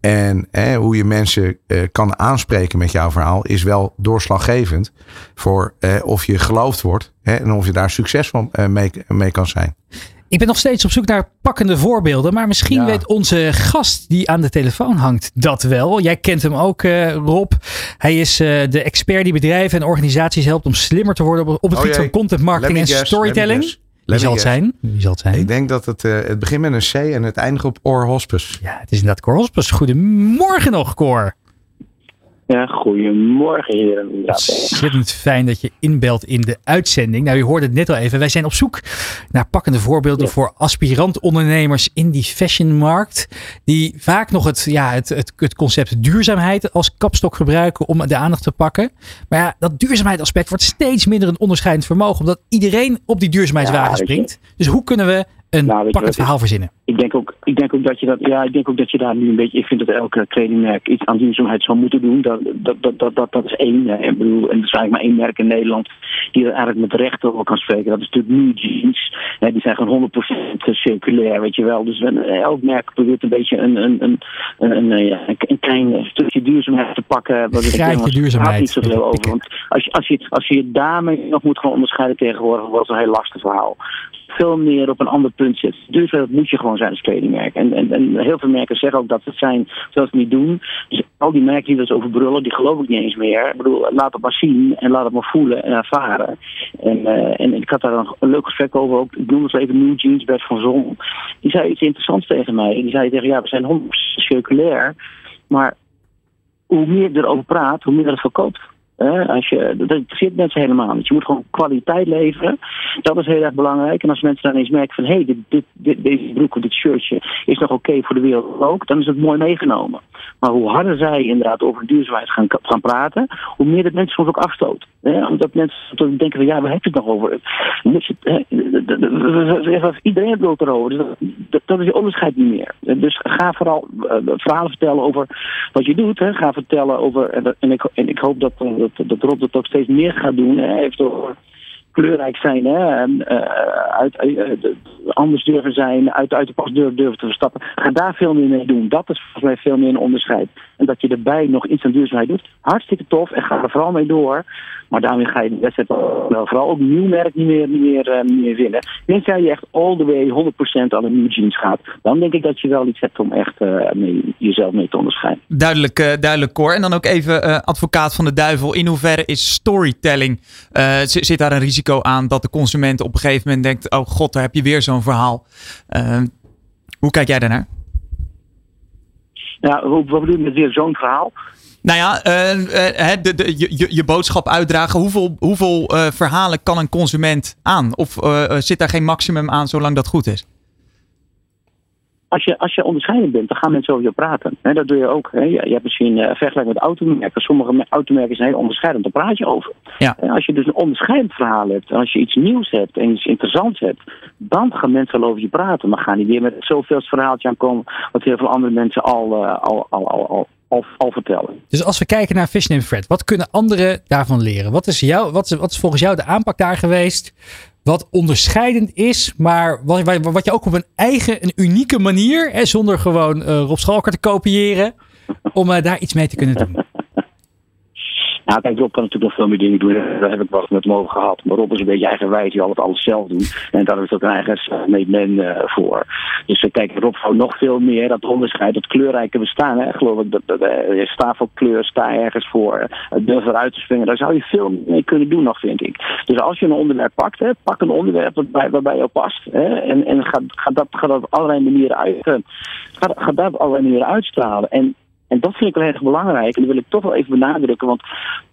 En hoe je mensen eh, kan aanspreken met jouw verhaal. Is wel doorslaggevend. Voor eh, of je geloofd wordt. Hè, en of je daar succesvol eh, mee, mee kan zijn. Ik ben nog steeds op zoek naar pakkende voorbeelden. Maar misschien Ja. weet onze gast die aan de telefoon hangt dat wel. Jij kent hem ook, Rob. Hij is de expert die bedrijven en organisaties helpt om slimmer te worden op, op het Oh gebied van content marketing en guess, storytelling. Wie zal het zijn? Wie zal het zijn? Ik denk dat het, eh, het begint met een C en het eindigt op Or Hospice. Ja, het is inderdaad Cor Hospes. Goedemorgen nog, Cor. Ja, goedemorgen heren. Ontzettend fijn dat je inbelt in de uitzending. Nou, je hoorde het net al even. Wij zijn op zoek naar pakkende voorbeelden voor aspirant-ondernemers in die fashionmarkt. Die vaak nog het, ja, het, het, het concept duurzaamheid als kapstok gebruiken om de aandacht te pakken. Maar ja, dat duurzaamheidsaspect wordt steeds minder een onderscheidend vermogen. Omdat iedereen op die duurzaamheidswagen Ja, springt. Dus hoe kunnen we een Nou, weet je pakkend wat, verhaal verzinnen? Ik denk, ook, ik denk ook dat je dat, ja, ik denk ook dat je daar nu een beetje, ik vind dat elke kledingmerk iets aan duurzaamheid zou moeten doen. Dat, dat, dat, dat, dat, dat is één. hè. Ik bedoel, en er is eigenlijk maar één merk in Nederland die er eigenlijk met recht over kan spreken. Dat is natuurlijk New Jeans. Hè, die zijn gewoon 100% circulair, weet je wel. Dus elk merk probeert een beetje een, een, een, een, een, eh, ja, een, klein stukje duurzaamheid te pakken. Denk, maar duurzaamheid. gaat niet zoveel over. Want als je, als je, als je je daarmee nog moet gaan onderscheiden tegenwoordig, wordt het een heel lastig verhaal. Veel meer op een ander punt zit. Duurzaamheid moet je gewoon zijn als kledingmerk. En, en, en heel veel merken zeggen ook dat ze het zijn, zoals het niet doen. Dus al die merken die zo over brullen, die geloof ik niet eens meer. Ik bedoel, laat het maar zien en laat het maar voelen en ervaren. En, eh, en ik had daar een, een leuk gesprek over, ook, ik noem het even New Jeans, Bert van Zon. Die zei iets interessants tegen mij. Die zei tegen, ja, we zijn 100% circulair, maar hoe meer je erover praat, hoe minder het verkoopt. Als je, dat interesseert mensen helemaal niet. Je moet gewoon kwaliteit leveren. Dat is heel erg belangrijk. En als mensen dan eens merken van... hé, hey, dit, dit, deze broek of dit shirtje is nog oké voor de wereld ook... dan is het mooi meegenomen. Maar hoe harder zij inderdaad over duurzaamheid gaan, gaan praten... hoe meer dat mensen soms ook afstoot. Hè, omdat mensen toch denken van... ja, waar heb je het nog over? Iedereen wil het erover. Dus dat, is je onderscheid niet meer. Dus ga vooral eh, verhalen vertellen over wat je doet. Ga vertellen over... En, ik, en ik hoop dat, eh, dat, Rob dat ook steeds meer gaat doen. Heeft over kleurrijk zijn, hè, en, eh, uit, eh, de- anders durven zijn, uit, uit de pas durven te verstappen. Ga daar veel meer mee doen. Dat is volgens mij veel meer een onderscheid. En dat je erbij nog iets aan duurzaamheid doet, hartstikke tof en ga er vooral mee door. Maar daarmee ga je de wel, vooral ook nieuw merk niet meer, niet meer, eh, niet meer je echt all the way 100% aan de new jeans gaat. Dan denk ik dat je wel iets hebt om echt eh, mee, jezelf mee te onderscheiden. Duidelijk, eh, duidelijk Cor. En dan ook even advocaat van de duivel. In hoeverre is storytelling, zit daar een risico aan dat de consument op een gegeven moment denkt, oh god, daar heb je weer zo'n verhaal. Hoe kijk jij daarnaar? Ja, wat bedoel je met weer zo'n verhaal? Nou ja, uh, de, de, je, je boodschap uitdragen. Hoeveel, hoeveel uh, verhalen kan een consument aan? Of zit daar geen maximum aan zolang dat goed is? Als je, als je onderscheidend bent, dan gaan mensen over je praten. He, dat doe je ook. Je, je hebt misschien uh, vergelijking met automerken. Sommige automerken zijn heel onderscheidend, daar praat je over. Ja. En als je dus een onderscheidend verhaal hebt, en als je iets nieuws hebt en iets interessants hebt, dan gaan mensen wel over je praten. Maar gaan die weer met zoveel verhaaltje aankomen, wat heel veel andere mensen al, uh, al, al, al, al al, al, vertellen. Dus als we kijken naar Fish and Fred, wat kunnen anderen daarvan leren? Wat is, jou, wat, is, wat is volgens jou de aanpak daar geweest? Wat onderscheidend is, maar wat, wat je ook op een eigen, een unieke manier, hè, zonder gewoon uh, Rob Schalker te kopiëren, om uh, daar iets mee te kunnen doen. Nou, kijk, Rob kan natuurlijk nog veel meer dingen doen. Daar heb ik wel met over gehad. Maar Rob is een beetje eigenwijs, die al het alles zelf doet. En daar is ook een eigen made uh, voor. Dus uh, kijk, Rob nog veel meer dat onderscheid, dat kleurrijke bestaan. Hè, geloof ik, dat, dat uh, sta voor kleur, sta ergens voor. Durf eruit te springen. Daar zou je veel mee kunnen doen nog, vind ik. Dus als je een onderwerp pakt, hè, pak een onderwerp waarbij, waarbij jou past. Hè, en en ga, ga, dat, dat op allerlei manieren uit. Ga, ga dat op allerlei manieren uitstralen. En en dat vind ik wel erg belangrijk. En dat wil ik toch wel even benadrukken. Want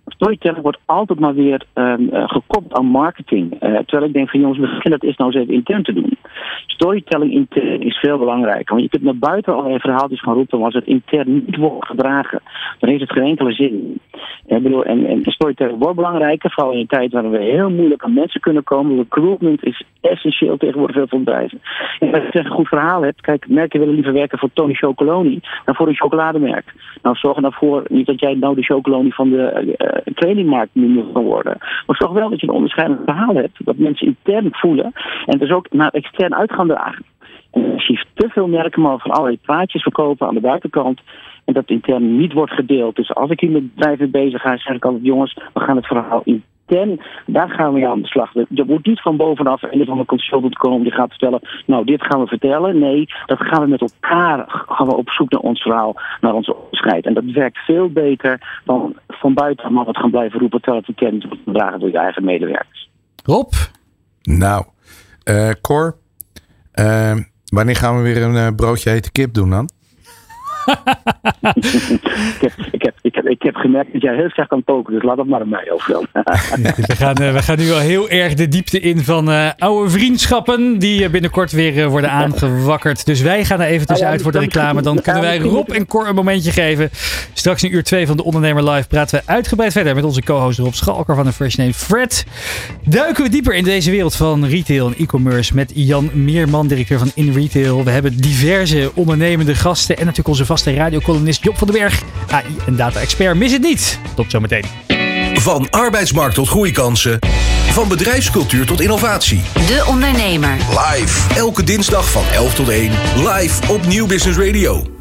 storytelling wordt altijd maar weer um, gekoppeld aan marketing. Uh, terwijl ik denk van jongens, begin dat is nou eens even intern te doen. Storytelling intern is veel belangrijker. Want je kunt naar buiten allerlei verhaaltjes gaan roepen. Maar als het intern niet wordt gedragen, dan heeft het geen enkele zin. Ik bedoel, en, en storytelling wordt belangrijker. Vooral in een tijd waarin we heel moeilijk aan mensen kunnen komen. Recruitment is essentieel tegenwoordig veel veel bedrijven. En als je een goed verhaal hebt. Kijk, merken willen liever werken voor Tony Chocoloni dan voor een chocolademerk. Nou, zorg ervoor niet dat jij nou de chocoloni van de kledingmarkt moet kan worden. Maar zorg wel dat je een onderscheidend verhaal hebt. Dat mensen intern voelen. En dus ook naar extern uit gaan dragen. En als je te veel merken maar van allerlei praatjes verkopen aan de buitenkant. En dat intern niet wordt gedeeld. Dus als ik hier met bedrijven bezig ga, zeg ik altijd: jongens, we gaan het verhaal intern, daar gaan we aan de slag. Je moet niet van bovenaf een van de consultant komen die gaat vertellen: nou, dit gaan we vertellen. Nee, dat gaan we met elkaar gaan we op zoek naar ons verhaal, naar ons onderscheid. En dat werkt veel beter dan van buiten maar wat gaan blijven roepen terwijl het intern wordt gedragen door je eigen medewerkers. Rob? Nou, uh, Cor, uh, wanneer gaan we weer een uh, broodje hete kip doen dan? Ik, heb, ik, heb, ik, heb, ik heb gemerkt dat jij heel slecht kan koken, dus laat dat maar aan mij over. we, gaan, uh, we gaan nu al heel erg de diepte in van uh, oude vriendschappen die binnenkort weer uh, worden aangewakkerd. Dus wij gaan er even tussenuit voor de reclame. Dan kunnen wij Rob en Cor een momentje geven. Straks in uur 2 van de Ondernemer Live praten we uitgebreid verder met onze co-host Rob Schalker van de Fresh Name Fred. Duiken we dieper in deze wereld van retail en e-commerce met Jan Meerman, directeur van In Retail. We hebben diverse ondernemende gasten en natuurlijk onze vaste radiocolumnist Job van den Berg. AI en data-expert. Mis het niet. Tot zometeen. Van arbeidsmarkt tot groeikansen. Van bedrijfscultuur tot innovatie. De Ondernemer. Live. Elke dinsdag van 11 tot 1. Live op Nieuw Business Radio.